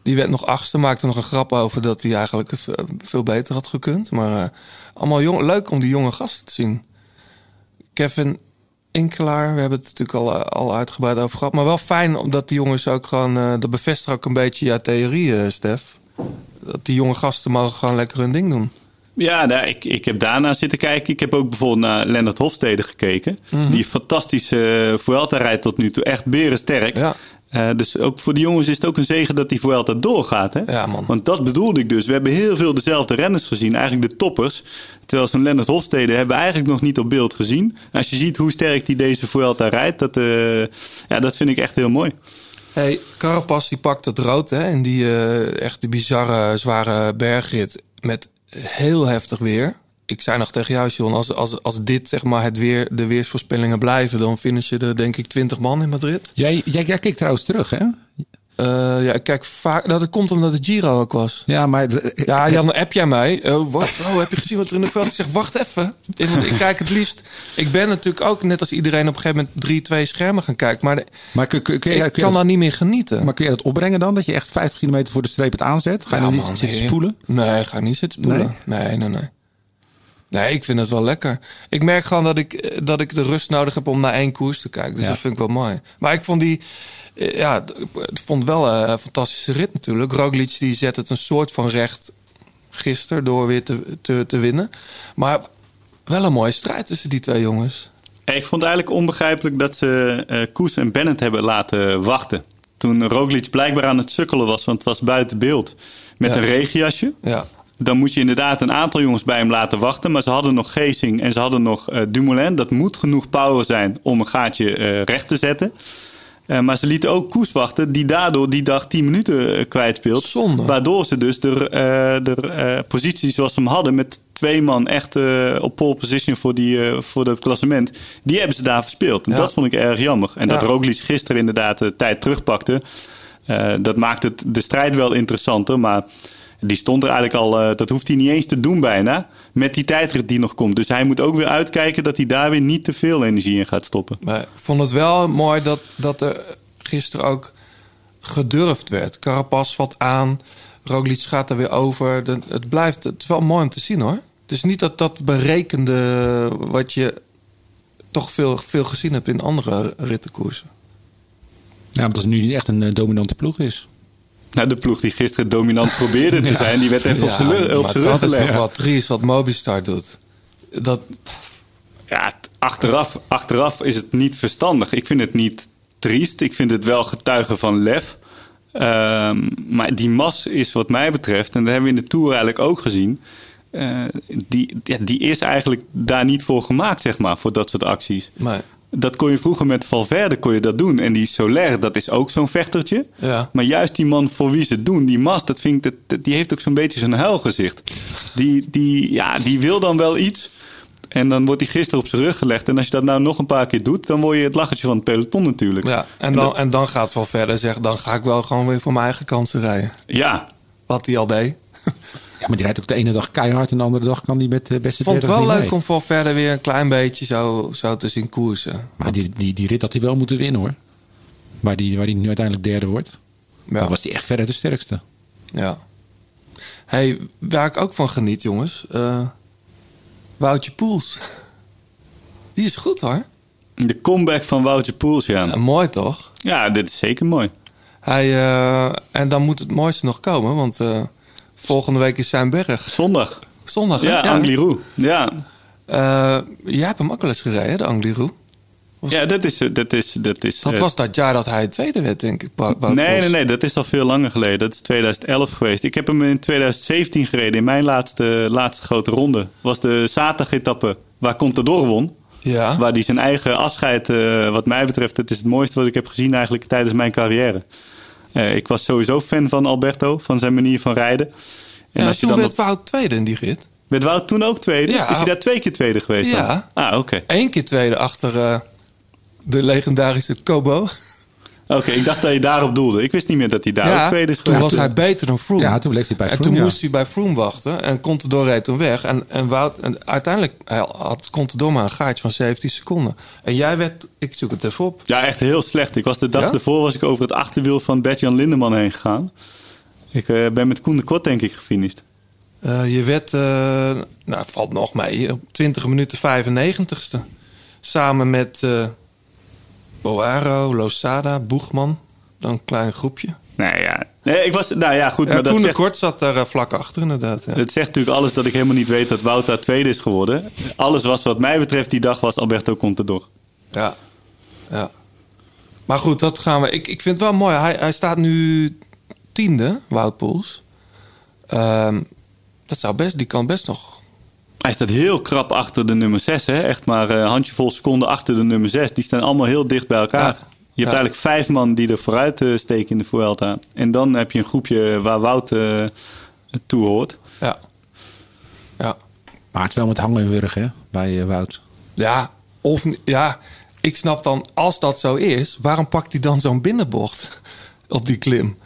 Die werd nog achtste. Maakte nog een grap over dat hij eigenlijk veel beter had gekund. Maar eh, allemaal jong, leuk om die jonge gasten te zien. Kevin Inkelaar, we hebben het natuurlijk al, eh, al uitgebreid over gehad. Maar wel fijn omdat die jongens ook gewoon... dat bevestigt ook een beetje jouw theorie, Stef. Dat die jonge gasten mogen gewoon lekker hun ding doen. Ja, nou, ik, ik heb daarna zitten kijken. Ik heb ook bijvoorbeeld naar Lennart Hofstede gekeken. Mhm. Die fantastische uh, Vuelta rijdt tot nu toe. Echt berensterk. Ja. Uh, dus ook voor de jongens is het ook een zegen dat die Vuelta doorgaat. Hè? Ja, man. Want dat bedoelde ik dus. We hebben heel veel dezelfde renners gezien. Eigenlijk de toppers. Terwijl zo'n Lennart Hofstede hebben we eigenlijk nog niet op beeld gezien. Als je ziet hoe sterk die deze Vuelta rijdt. Dat, uh, ja, dat vind ik echt heel mooi. Hey, Carapaz die pakt het rood hè, in die eh, echt die bizarre zware bergrit met heel heftig weer. Ik zei nog tegen jou, John, als, als, als dit zeg maar het weer, de weersvoorspellingen blijven, dan finishen er denk ik 20 man in Madrid. Jij, jij, jij keek trouwens terug, hè? Eh, ja, ik kijk vaak. Dat het komt omdat het Giro ook was. Ja, maar... eh, Ja, Jan, app jij mij? Oh, wat? Oh, heb je gezien wat er in de veld is? Ik zeg, wacht even. Ik, ik kijk het liefst... Ik ben natuurlijk ook, net als iedereen, op een gegeven moment drie, twee schermen gaan kijken. Maar Maar kun, kun, kun, je- ik kun kan dat, daar niet meer genieten. maar kun je dat opbrengen dan? Dat je echt 50 kilometer voor de streep het aanzet? Ga je Ja, niet man, zitten nee. spoelen? Nee, ga niet zitten spoelen. Nee, nee, nee. Nee, ik vind het wel lekker. Ik merk gewoon dat ik, dat ik de rust nodig heb om naar één koers te kijken. Dus Ja. dat vind ik wel mooi. Maar ik vond die... eh, Ja, ik vond wel eh, een fantastische rit natuurlijk. Roglic die zet het een soort van recht gisteren door weer te, te, te winnen. Maar wel een mooie strijd tussen die twee jongens. Ik vond het eigenlijk onbegrijpelijk dat ze eh Koes en Bennett hebben laten wachten. Toen Roglic blijkbaar aan het sukkelen was, want het was buiten beeld. Met Ja. een regenjasje. Ja, Dan moet je inderdaad een aantal jongens bij hem laten wachten. Maar ze hadden nog Geesing en ze hadden nog eh, Dumoulin. Dat moet genoeg power zijn om een gaatje eh, recht te zetten. Eh, maar ze lieten ook Koes wachten, die daardoor die dag 10 minuten eh, kwijtspeelt. Zonde. Waardoor ze dus de, eh, de positie zoals ze hem hadden, met twee man echt op pole position voor, die, voor dat klassement, die hebben ze daar verspeeld. En Ja. dat vond ik erg jammer. En dat. Roglic gisteren inderdaad de tijd terugpakte, eh, dat maakt het, de strijd wel interessanter. Maar die stond er eigenlijk al, dat hoeft hij niet eens te doen bijna, met die tijdrit die nog komt. Dus hij moet ook weer uitkijken dat hij daar weer niet te veel energie in gaat stoppen. maar ik vond het wel mooi dat, dat er gisteren ook gedurfd werd. Carapaz wat aan, Roglic gaat er weer over. De- het blijft, het is wel mooi om te zien hoor. Het is niet dat dat berekende wat je toch veel, veel gezien hebt in andere rittenkoersen. Ja, omdat het nu niet echt een eh, dominante ploeg is. Nou, de ploeg die gisteren dominant probeerde te zijn, die werd even op zijn lu- op maar zijn rug dat is toch wat triest wat Mobistar doet. Dat, Ja, achteraf, achteraf is het niet verstandig. Ik vind het niet triest. Ik vind het wel getuigen van lef. Ehm, maar die mas is wat mij betreft, en dat hebben we in de Tour eigenlijk ook gezien... eh, die, ja, die is eigenlijk daar niet voor gemaakt, zeg maar, voor dat soort acties. maar, Dat kon je vroeger met Valverde kon je dat doen. En die Soler, dat is ook zo'n vechtertje. Ja. Maar juist die man voor wie ze het doen, die Mas, dat vind ik, dat, dat- die heeft ook zo'n beetje zo'n huilgezicht. Die, die, ja, die wil dan wel iets. En dan wordt hij gisteren op zijn rug gelegd. En als je dat nou nog een paar keer doet, dan word je het lachertje van het peloton natuurlijk. ja, en, dan, en dan gaat verder zeggen... dan ga ik wel gewoon weer voor mijn eigen kansen rijden. Ja, Wat hij al deed. Ja, maar die rijdt ook de ene dag keihard en de andere dag kan die met de beste Ik vond het wel leuk mee. om voor verder weer een klein beetje zo, zo te zien koersen. Maar die, die, die rit had hij wel moeten winnen hoor. Waar die, waar die nu uiteindelijk derde wordt. Ja. Dan was hij echt verder de sterkste. ja. Hey, waar ik ook van geniet, jongens. eh Woutje Poels. Die is goed hoor. de comeback van Woutje Poels, ja. Ja, mooi toch? Ja, dit is zeker mooi. Hij, eh, en dan moet het mooiste nog komen, want eh, volgende week is zijn berg. Zondag. Zondag, hè? Ja, Angliru. Ja. Eh, jij hebt hem ook wel eens gereden, de Angliru. ja, dat is... Dat, is, dat, is, Dat eh, was dat jaar dat hij tweede werd, denk ik. Nee, nee, nee, dat is al veel langer geleden. Dat is 2011 geweest. Ik heb hem in 2017 gereden. In mijn laatste, laatste grote ronde. Was de zaterdagetappe waar Contador won. Ja, Waar hij zijn eigen afscheid, eh, wat mij betreft, het is het mooiste wat ik heb gezien eigenlijk tijdens mijn carrière. Eh, ik was sowieso fan van Alberto, van zijn manier van rijden. En ja als je toen dan werd Wout tweede in die rit. werd Wout toen ook tweede? Ja. Is hij daar twee keer tweede geweest dan? Ja. Ah, oké. Eén keer tweede achter eh, de legendarische Kobo. Oké, ik dacht dat je daarop doelde. Ik wist niet meer dat hij daar ja, tweede is toen was hij beter dan Froome. Ja, toen bleef hij bij En Froome, toen ja. moest hij bij Froome wachten. En Contador reed toen weg. En, en, Wout, en uiteindelijk hij had Contador maar een gaatje van 17 seconden. En jij werd... Ik zoek het even op. Ja, echt heel slecht. Ik was de dag Ja? ervoor was ik over het achterwiel van Bert-Jan Lindeman heen gegaan. Ik eh, ben met Koen de Kort denk ik gefinished. Eh, je werd... eh, nou, valt nog mee. Op 20 minuten 95ste. Samen met eh Boaro, Losada, Boegman. Dan een klein groepje. Nee, ja. Nee, ik was, nou ja, goed. Ja, maar dat zegt, Kort zat daar eh, vlak achter inderdaad. Ja. het zegt natuurlijk alles dat ik helemaal niet weet dat Wout daar tweede is geworden. Alles was wat mij betreft die dag was Alberto Contador. Ja. ja. Maar goed, dat gaan we. Ik, ik vind het wel mooi. Hij, hij staat nu tiende, Wout Poels. Ehm, dat zou best, die kan best nog. Hij staat heel krap achter de nummer 6. Hè? Echt maar een handjevol seconden achter de nummer 6. Die staan allemaal heel dicht bij elkaar. Je hebt Ja. eigenlijk vijf man die er vooruit eh, steken in de Vuelta. En dan heb je een groepje waar Wout eh toe hoort. Ja. Ja. Maar het is wel met hangen en wurgen hè, bij eh, Wout. Ja, of ja, ik snap dan, als dat zo is, waarom pakt hij dan zo'n binnenbocht op die klim?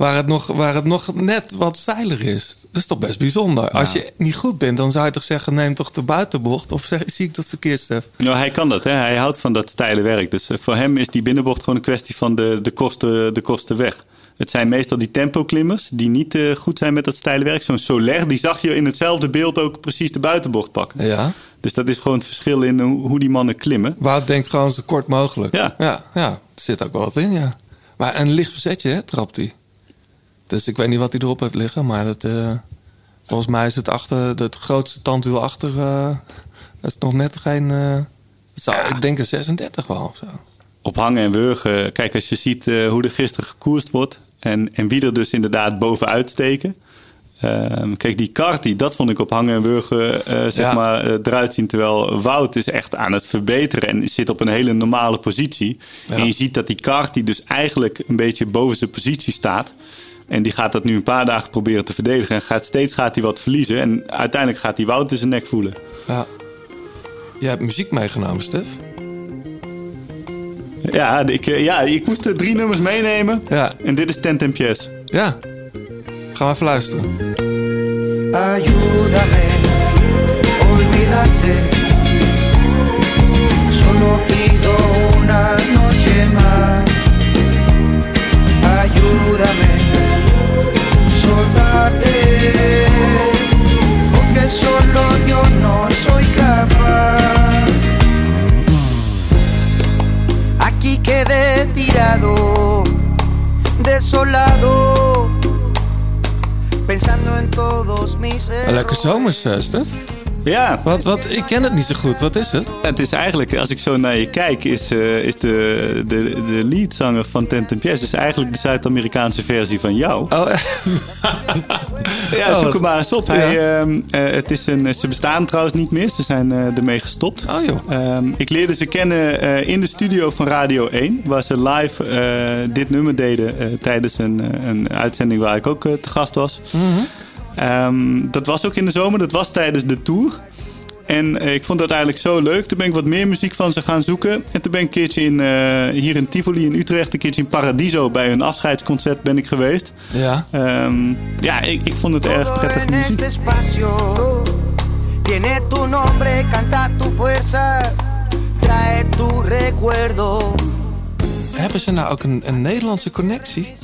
Waar het, nog, waar het nog net wat steiler is. Dat is toch best bijzonder. Als je niet goed bent, dan zou je toch zeggen: neem toch de buitenbocht? Of zeg, zie ik dat verkeerd, Stef? Nou, hij kan dat, hè? hij houdt van dat steile werk. Dus eh, voor hem is die binnenbocht gewoon een kwestie van de, de, kosten, de kosten weg. Het zijn meestal die tempo-klimmers die niet eh, goed zijn met dat steile werk. Zo'n Soler, die zag je in hetzelfde beeld ook precies de buitenbocht pakken. Ja. Dus dat is gewoon het verschil in hoe, hoe die mannen klimmen. Wout denkt gewoon zo kort mogelijk. Ja. ja, ja. Er zit ook wel wat in, ja. Maar een licht verzetje, hè, trapt hij. Dus ik weet niet wat hij erop heeft liggen, maar dat, eh, volgens mij is het achter, het grootste tandwiel achter, eh, dat is nog net geen, eh, zou, ik denk een 36 wel of zo. Op hangen en wurgen, kijk als je ziet hoe er gisteren gekoerst wordt... En, en wie er dus inderdaad bovenuit steken... Ehm, kijk, die Carty, dat vond ik op hangen en wurgen zeg Ja. maar, eruit zien. Terwijl Wout is echt aan het verbeteren en zit op een hele normale positie. Ja. En je ziet dat die Carty dus eigenlijk een beetje boven zijn positie staat. En die gaat dat nu een paar dagen proberen te verdedigen. En gaat, steeds gaat hij wat verliezen. En uiteindelijk gaat hij Wout in zijn nek voelen. Ja. Jij hebt muziek meegenomen, Stef. Ja, ik, eh, ja, ik moest er drie nummers meenemen. Ja. En dit is Ten Pies. Ja. Gaan we even luisteren. Ayúdame, olvídate. Solo pido una noche más. Ayúdame, soltarte. Porque solo yo no soy capaz. Aquí quedé tirado, desolado. Pensando en todos mis Een lekker zomers, eh, Stef. Ja, Wat, wat, ik ken het niet zo goed. Wat is het? het is eigenlijk, als ik zo naar je kijk, is, eh, is de, de, de leadzanger van Ten is eigenlijk de Zuid-Amerikaanse versie van jou. Oh, Ja, Oh, zoek hem maar eens op. Ja. Hij, ehm, eh, het is een, ze bestaan trouwens niet meer. Ze zijn eh, ermee gestopt. Oh, joh. Ehm, ik leerde ze kennen in de studio van Radio 1. Waar ze live dit nummer deden tijdens een, een uitzending waar ik ook te gast was. Mhm. Ehm, dat was ook in de zomer. Dat was tijdens de tour. En eh, ik vond dat eigenlijk zo leuk. Toen ben ik wat meer muziek van ze gaan zoeken. En toen ben ik een keertje in, eh, hier in Tivoli in Utrecht... een keertje in Paradiso bij hun afscheidsconcert ben ik geweest. ja. Ehm, ja, ik, ik vond het erg en muziek. este espacio tiene tu nombre, canta tu fuerza, trae tu recuerdo. Hebben ze nou ook een, een Nederlandse connectie?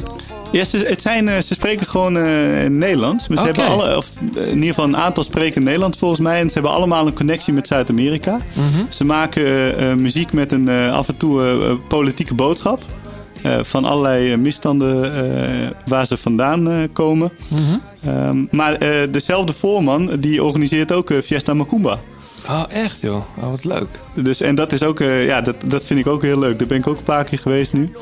Ja, ze, het zijn, eh, ze spreken gewoon eh, Nederlands. Maar ze hebben alle, of eh, in ieder geval een aantal spreken Nederlands volgens mij. En ze hebben allemaal een connectie met Zuid-Amerika. Ze maken muziek met een af en toe politieke boodschap. Van allerlei misstanden waar ze vandaan komen. Ehm, maar dezelfde voorman die organiseert ook Fiesta Macumba. Oh, echt joh. Oh, wat leuk. Dus, en dat is ook, eh, ja, dat, dat vind ik ook heel leuk. Daar ben ik ook een paar keer geweest nu.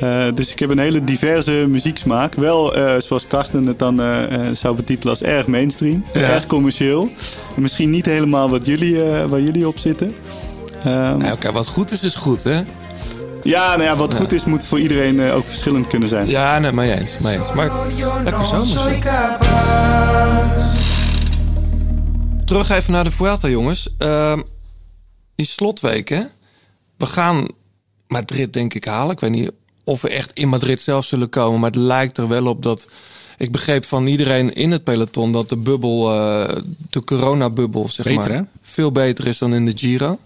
Eh, dus ik heb een hele diverse muzieksmaak. Wel, eh, zoals Karsten het dan eh, eh, zou betitelen als erg mainstream. Ja. Erg commercieel. En misschien niet helemaal wat jullie, eh, waar jullie op zitten. Ehm, Nee, Oké, wat goed is, is goed, hè? ja, nou ja, wat goed is, moet voor iedereen eh, ook verschillend kunnen zijn. Ja, nee, mee eens. Mee eens. Maar lekker Terug even naar de Vuelta, jongens. Ehm, die slotweek, hè? We gaan Madrid, denk ik, halen. Ik weet niet of we echt in Madrid zelf zullen komen. Maar het lijkt er wel op dat... Ik begreep van iedereen in het peloton dat de bubbel, eh, de coronabubbel, zeg Beter, maar, hè? veel beter is dan in de Giro. Het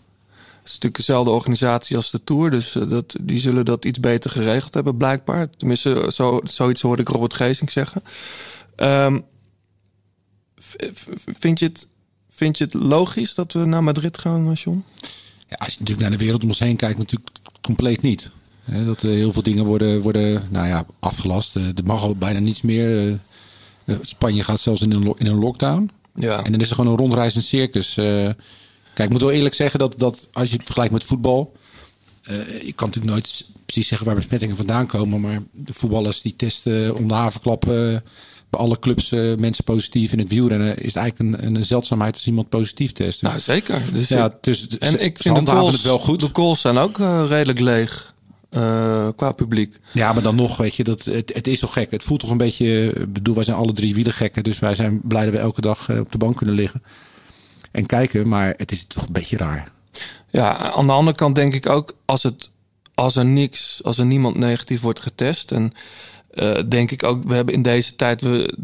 is natuurlijk dezelfde organisatie als de Tour. Dus eh, dat, die zullen dat iets beter geregeld hebben, blijkbaar. Tenminste, zo, zoiets hoorde ik Robert Geesink zeggen. Ehm, vind, je het, vind je het logisch dat we naar Madrid gaan, John? Ja, als je natuurlijk naar de wereld om ons heen kijkt, natuurlijk compleet niet. Hè, dat er heel veel dingen worden, worden nou ja, afgelast. Eh, Er mag al bijna niets meer. Eh, eh, Spanje gaat zelfs in een, in een lockdown. Ja. En dan is er gewoon een rondreizend circus. Eh, kijk, ik moet wel eerlijk zeggen dat, dat als je het vergelijkt met voetbal. eh ik kan natuurlijk nooit precies zeggen waar besmettingen vandaan komen. Maar de voetballers die testen om de havenklap eh, bij alle clubs eh, mensen positief. In het wielrennen is het eigenlijk een, een zeldzaamheid als iemand positief test. Nou, zeker. Dus ja, dus en ik vind de goals, het wel goed. De goals zijn ook eh, redelijk leeg. eh, qua publiek. Ja, maar dan nog, weet je, dat, het, het is toch gek. Het voelt toch een beetje, ik bedoel, wij zijn alle drie wielergekken. Dus wij zijn blij dat we elke dag op de bank kunnen liggen. En kijken, maar het is toch een beetje raar. Ja, aan de andere kant denk ik ook als het als er niks, als er niemand negatief wordt getest. En eh, denk ik ook, we hebben in deze tijd, we,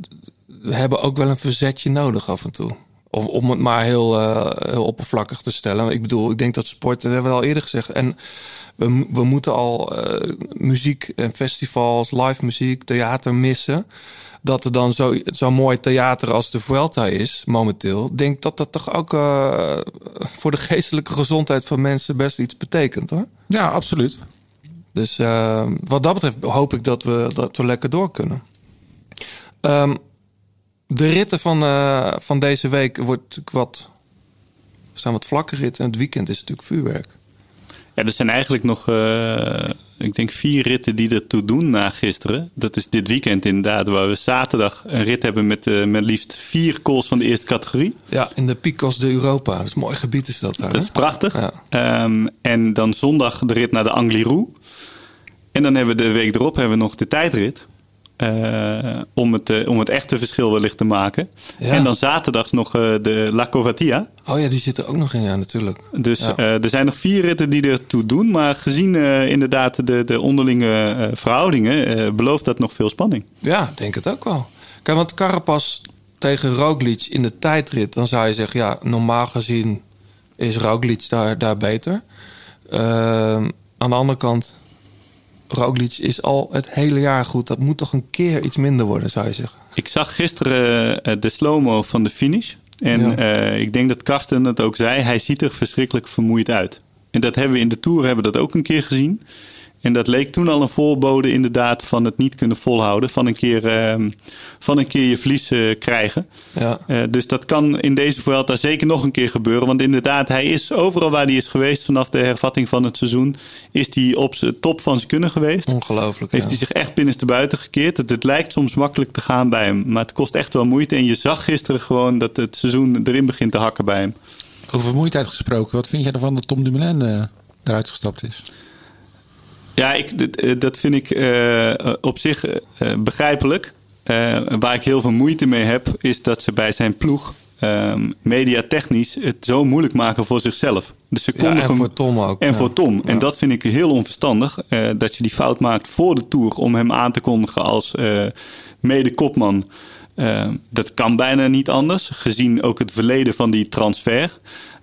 hebben ook wel een verzetje nodig af en toe. Of om het maar heel, eh, heel oppervlakkig te stellen. Ik bedoel, ik denk dat sport, dat hebben we al eerder gezegd. En we, we moeten al eh, muziek en festivals, live muziek, theater missen. Dat er dan zo, zo mooi theater als de Vuelta is, momenteel. Denk dat dat toch ook voor de geestelijke gezondheid van mensen best iets betekent hoor. Ja, absoluut. Dus eh, wat dat betreft hoop ik dat we, dat we lekker door kunnen. Ehm, de ritten van, eh, van deze week wordt natuurlijk wat, zijn wat vlakke ritten. En het weekend is natuurlijk vuurwerk. Ja, er zijn eigenlijk nog, eh, ik denk, vier ritten die ertoe doen na gisteren. Dat is dit weekend inderdaad, waar we zaterdag een rit hebben met, eh, met liefst vier calls van de eerste categorie. Ja, in de Picos de Europa. Dat is een mooi gebied is dat daar. Dat hè? is prachtig. Ja. Ehm, en dan zondag de rit naar de Angliru. En dan hebben we de week erop hebben we nog de tijdrit. eh, om, het, eh, om het echte verschil wellicht te maken. Ja. En dan zaterdags nog eh, de La Covatia. Oh ja, die zit er ook nog in, ja, natuurlijk. Dus Ja. er zijn nog vier ritten die ertoe doen. Maar gezien inderdaad de, de onderlinge verhoudingen... belooft dat nog veel spanning. Ja, ik denk het ook wel. Kijk, want Carapaz tegen Roglic in de tijdrit... dan zou je zeggen, ja, normaal gezien is Roglic daar, daar beter. Ehm, aan de andere kant, Roglic is al het hele jaar goed. Dat moet toch een keer iets minder worden, zou je zeggen. Ik zag gisteren eh, de slow-mo van de finish. En Ja. eh, ik denk dat Karsten het ook zei. Hij ziet er verschrikkelijk vermoeid uit. En dat hebben we in de Tour hebben we dat ook een keer gezien. En dat leek toen al een voorbode inderdaad van het niet kunnen volhouden. Van een keer, ehm, van een keer je verlies eh, krijgen. Ja. Eh, dus dat kan in deze Vuelta zeker nog een keer gebeuren. Want inderdaad, hij is overal waar hij is geweest vanaf de hervatting van het seizoen... is hij op zijn top van zijn kunnen geweest. Ongelooflijk, Heeft ja. hij zich echt binnenste buiten gekeerd. Het, het lijkt soms makkelijk te gaan bij hem. Maar het kost echt wel moeite. En je zag gisteren gewoon dat het seizoen erin begint te hakken bij hem. Over vermoeidheid gesproken, wat vind jij ervan dat Tom Dumoulin eh, eruit gestapt is? Ja, ik, eh, dat vind ik eh, op zich eh, begrijpelijk. Eh, waar ik heel veel moeite mee heb, is dat ze bij zijn ploeg ehm, mediatechnisch het zo moeilijk maken voor zichzelf. Dus ze Ja, en hem- voor Tom ook. En ja. voor Tom. En dat vind ik heel onverstandig. eh, dat je die fout maakt voor de Tour om hem aan te kondigen als eh mede-kopman. Eh, dat kan bijna niet anders, gezien ook het verleden van die transfer.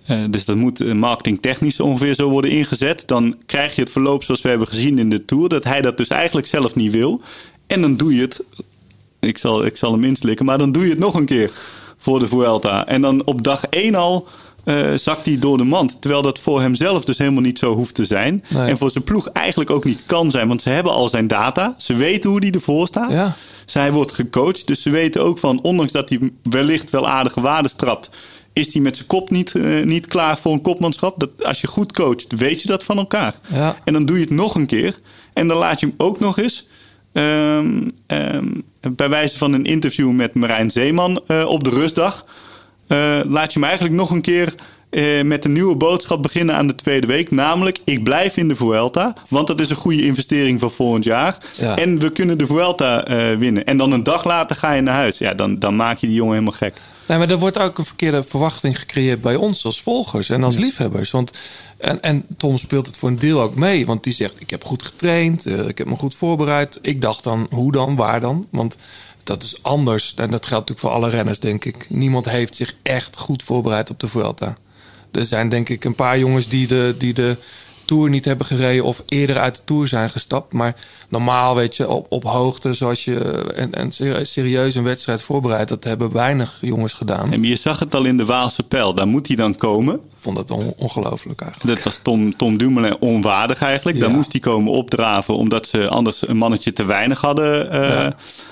Eh, dus dat moet eh, marketingtechnisch ongeveer zo worden ingezet. Dan krijg je het verloop zoals we hebben gezien in de Tour. Dat hij dat dus eigenlijk zelf niet wil. En dan doe je het ik zal, ik zal hem inslikken. Maar dan doe je het nog een keer voor de Vuelta. En dan op dag één al eh, zakt hij door de mand. Terwijl dat voor hemzelf dus helemaal niet zo hoeft te zijn. Nee. En voor zijn ploeg eigenlijk ook niet kan zijn. Want ze hebben al zijn data. Ze weten hoe hij ervoor staat. Ja. Zij wordt gecoacht. Dus ze weten ook van, ondanks dat hij wellicht wel aardige waarden trapt... is hij met zijn kop niet, eh, niet klaar voor een kopmanschap. Dat, als je goed coacht, weet je dat van elkaar. Ja. En dan doe je het nog een keer. En dan laat je hem ook nog eens... ehm, ehm, bij wijze van een interview met Marijn Zeeman eh, op de rustdag... eh, laat je hem eigenlijk nog een keer met een nieuwe boodschap beginnen aan de tweede week. Namelijk, ik blijf in de Vuelta, want dat is een goede investering voor volgend jaar. Ja. En we kunnen de Vuelta winnen. En dan een dag later ga je naar huis. Ja, dan, dan maak je die jongen helemaal gek. Nee, maar er wordt ook een verkeerde verwachting gecreëerd bij ons als volgers en als liefhebbers. Want, en, en Tom speelt het voor een deel ook mee. Want die zegt, ik heb goed getraind, eh, ik heb me goed voorbereid. Ik dacht dan, hoe dan, waar dan? Want dat is anders. En dat geldt natuurlijk voor alle renners, denk ik. Niemand heeft zich echt goed voorbereid op de Vuelta. Er zijn denk ik een paar jongens die de, die de Tour niet hebben gereden... of eerder uit de Tour zijn gestapt. Maar normaal, weet je, op, op hoogte... zoals je en, en ser- serieus een wedstrijd voorbereidt... dat hebben weinig jongens gedaan. En je zag het al in de Waalse pijl. Daar moet hij dan komen. Vond dat on- ongelooflijk eigenlijk. Dat was Tom, Tom Dumoulin onwaardig eigenlijk. Daar Ja. moest hij komen opdraven... omdat ze anders een mannetje te weinig hadden eh, Daar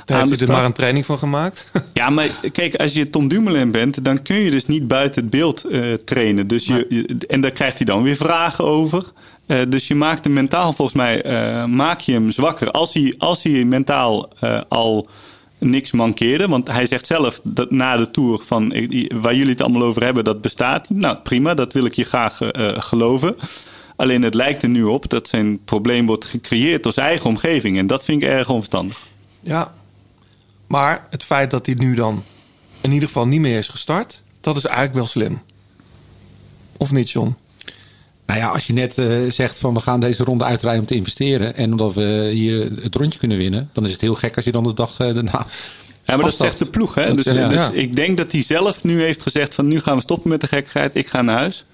heeft hij er start. maar een training van gemaakt. Ja, maar kijk, als je Tom Dumoulin bent, dan kun je dus niet buiten het beeld eh, trainen. Dus je, je- en daar krijgt hij dan weer vragen over. Eh, dus je maakt hem mentaal, volgens mij, maak je hem zwakker. Als hij, als hij mentaal al niks mankeerde. Want hij zegt zelf dat na de Tour van eh, waar jullie het allemaal over hebben, dat bestaat. Nou, prima, dat wil ik je graag eh, geloven. Alleen het lijkt er nu op dat zijn probleem wordt gecreëerd door zijn eigen omgeving. En dat vind ik erg onverstandig. Ja. Maar het feit dat hij nu dan in ieder geval niet meer is gestart, dat is eigenlijk wel slim. Of niet, John? Nou ja, als je net eh, zegt van we gaan deze ronde uitrijden om te investeren. En omdat we hier het rondje kunnen winnen. Dan is het heel gek als je dan de dag eh, daarna. Ja, maar dat zegt de ploeg. Hè? Dat Dus, zegt- ja. dus Ja. ik denk dat hij zelf nu heeft gezegd van nu gaan we stoppen met de gekkigheid. Ik ga naar huis.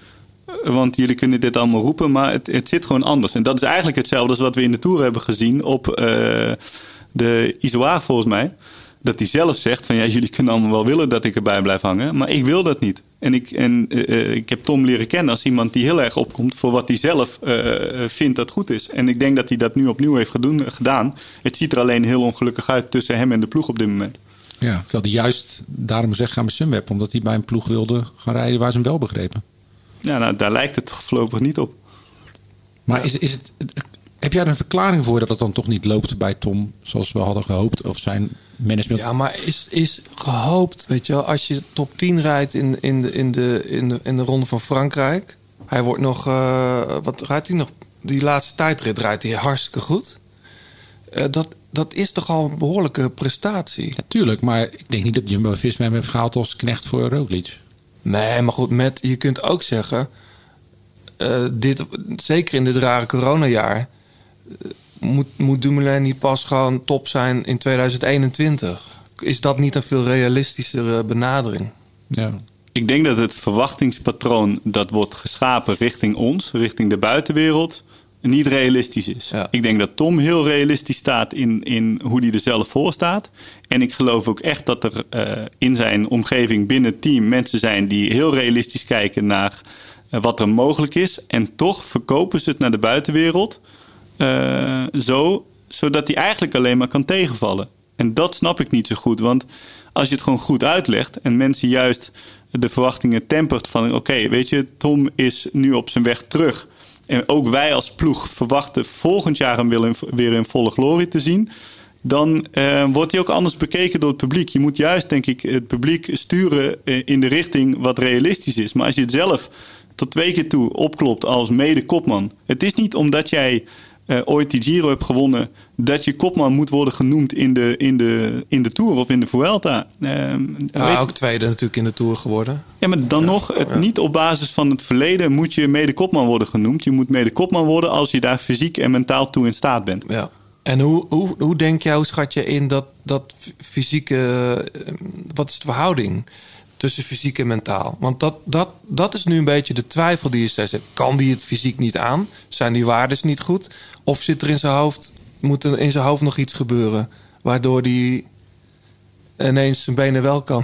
Eh, Want jullie kunnen dit allemaal roepen, maar het, het zit gewoon anders. En dat is eigenlijk hetzelfde als wat we in de Tour hebben gezien op eh, de Izoar volgens mij. Dat hij zelf zegt van ja, jullie kunnen allemaal wel willen dat ik erbij blijf hangen. Maar ik wil dat niet. En ik, en, eh, eh, ik heb Tom leren kennen als iemand die heel erg opkomt voor wat hij zelf eh, vindt dat goed is. En ik denk dat hij dat nu opnieuw heeft gedoen, gedaan. Het ziet er alleen heel ongelukkig uit tussen hem en de ploeg op dit moment. Ja, terwijl hij juist daarom is weggaan bij Sunweb. Omdat hij bij een ploeg wilde gaan rijden waar ze hem wel begrepen. Ja, nou, daar lijkt het voorlopig niet op. Maar is, is het, heb jij er een verklaring voor dat het dan toch niet loopt bij Tom zoals we hadden gehoopt? Of zijn management? Ja, maar is, is gehoopt, weet je wel, als je top 10 rijdt in, in, de, in, de, in, de, in de Ronde van Frankrijk. Hij wordt nog, eh, wat rijdt hij nog? Die laatste tijdrit rijdt hij hartstikke goed. Eh, dat, dat is toch al een behoorlijke prestatie. Natuurlijk, maar ik denk niet dat Jumbo-Visma hem heeft gehaald als knecht voor Roglic. Nee, maar goed, met, je kunt ook zeggen... eh, dit, zeker in dit rare coronajaar... moet, moet Dumoulin niet pas gewoon top zijn in 2021? Is dat niet een veel realistischere benadering? Ja. Ik denk dat het verwachtingspatroon dat wordt geschapen richting ons, richting de buitenwereld, niet realistisch is. Ja. Ik denk dat Tom heel realistisch staat in, in hoe hij er zelf voor staat. En ik geloof ook echt dat er eh, in zijn omgeving binnen het team mensen zijn die heel realistisch kijken naar eh, wat er mogelijk is. En toch verkopen ze het naar de buitenwereld eh, zo, zodat hij eigenlijk alleen maar kan tegenvallen. En dat snap ik niet zo goed. Want als je het gewoon goed uitlegt en mensen juist de verwachtingen tempert van oké, weet je, Tom is nu op zijn weg terug. En ook wij als ploeg verwachten volgend jaar hem weer in, weer volle glorie te zien. Dan eh, wordt hij ook anders bekeken door het publiek. Je moet juist, denk ik, het publiek sturen eh, in de richting wat realistisch is. Maar als je het zelf tot twee keer toe opklopt als mede-kopman. Het is niet omdat jij eh, ooit die Giro hebt gewonnen... dat je kopman moet worden genoemd in de, in de, in de Tour of in de Vuelta. Ja, weet- ook tweede natuurlijk in de Tour geworden. ja, maar dan nog, het, niet op basis van het verleden moet je mede-kopman worden genoemd. Je moet mede-kopman worden als je daar fysiek en mentaal toe in staat bent. Ja. En hoe, hoe, hoe denk jij, hoe schat je in dat, dat fysieke... eh, Wat is de verhouding tussen fysiek en mentaal? Want dat, dat, dat is nu een beetje de twijfel die je steeds hebt. Kan die het fysiek niet aan? Zijn die waardes niet goed? Of zit er in zijn hoofd... Moet er in zijn hoofd nog iets gebeuren... waardoor die ineens zijn benen wel kan?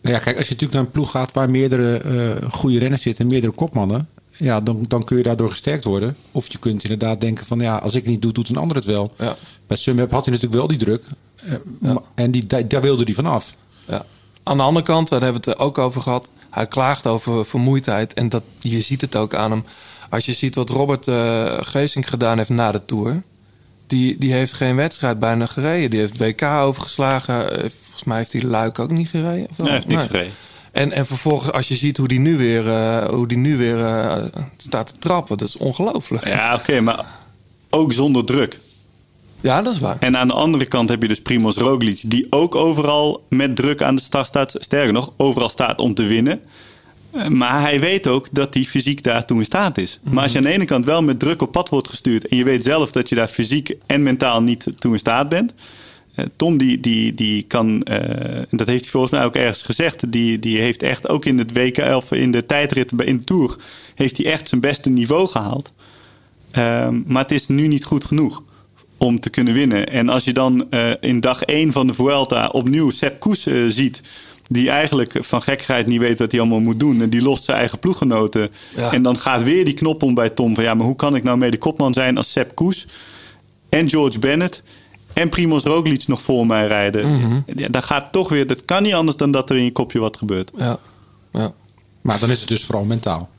Nou ja, kijk, als je natuurlijk naar een ploeg gaat waar meerdere eh, goede renners zitten en meerdere kopmannen. Ja, dan, dan kun je daardoor gesterkt worden. Of je kunt inderdaad denken van ja, als ik het niet doe, doet een ander het wel. Ja. Bij Sunweb had hij natuurlijk wel die druk. eh, En die, daar, daar wilde hij vanaf. Ja. Aan de andere kant, daar hebben we het ook over gehad. Hij klaagt over vermoeidheid. En dat, je ziet het ook aan hem. Als je ziet wat Robert eh Geesink gedaan heeft na de Tour. Die, die heeft geen wedstrijd bijna gereden. Die heeft WK overgeslagen. Eh, Volgens mij heeft hij Luik ook niet gereden. Of? Nee, hij heeft niks Nee. gereden. En, en vervolgens, als je ziet hoe die nu weer, eh, hoe die nu weer staat te trappen. Dat is ongelooflijk. Ja, oké, maar ook zonder druk. Ja, dat is waar. En aan de andere kant heb je dus Primoz Roglic... die ook overal met druk aan de start staat. Sterker nog, overal staat om te winnen. Maar hij weet ook dat hij fysiek daartoe in staat is. Maar als je aan de ene kant wel met druk op pad wordt gestuurd... en je weet zelf dat je daar fysiek en mentaal niet toe in staat bent... eh, Tom die, die, die kan, eh, dat heeft hij volgens mij ook ergens gezegd... die, die heeft echt ook in het WK of in de tijdrit in de Tour... heeft hij echt zijn beste niveau gehaald. Ehm, maar het is nu niet goed genoeg om te kunnen winnen. En als je dan eh, in dag 1 van de Vuelta opnieuw Sepp Koes ziet... die eigenlijk van gekkigheid niet weet wat hij allemaal moet doen... en die lost zijn eigen ploeggenoten. Ja. En dan gaat weer die knop om bij Tom van... ja, maar hoe kan ik nou mee de kopman zijn als Sepp Koes... en George Bennett en Primoz Roglic nog voor mij rijden? ja, dan gaat toch weer... dat kan niet anders dan dat er in je kopje wat gebeurt. Ja. ja. Maar dan is het dus vooral mentaal.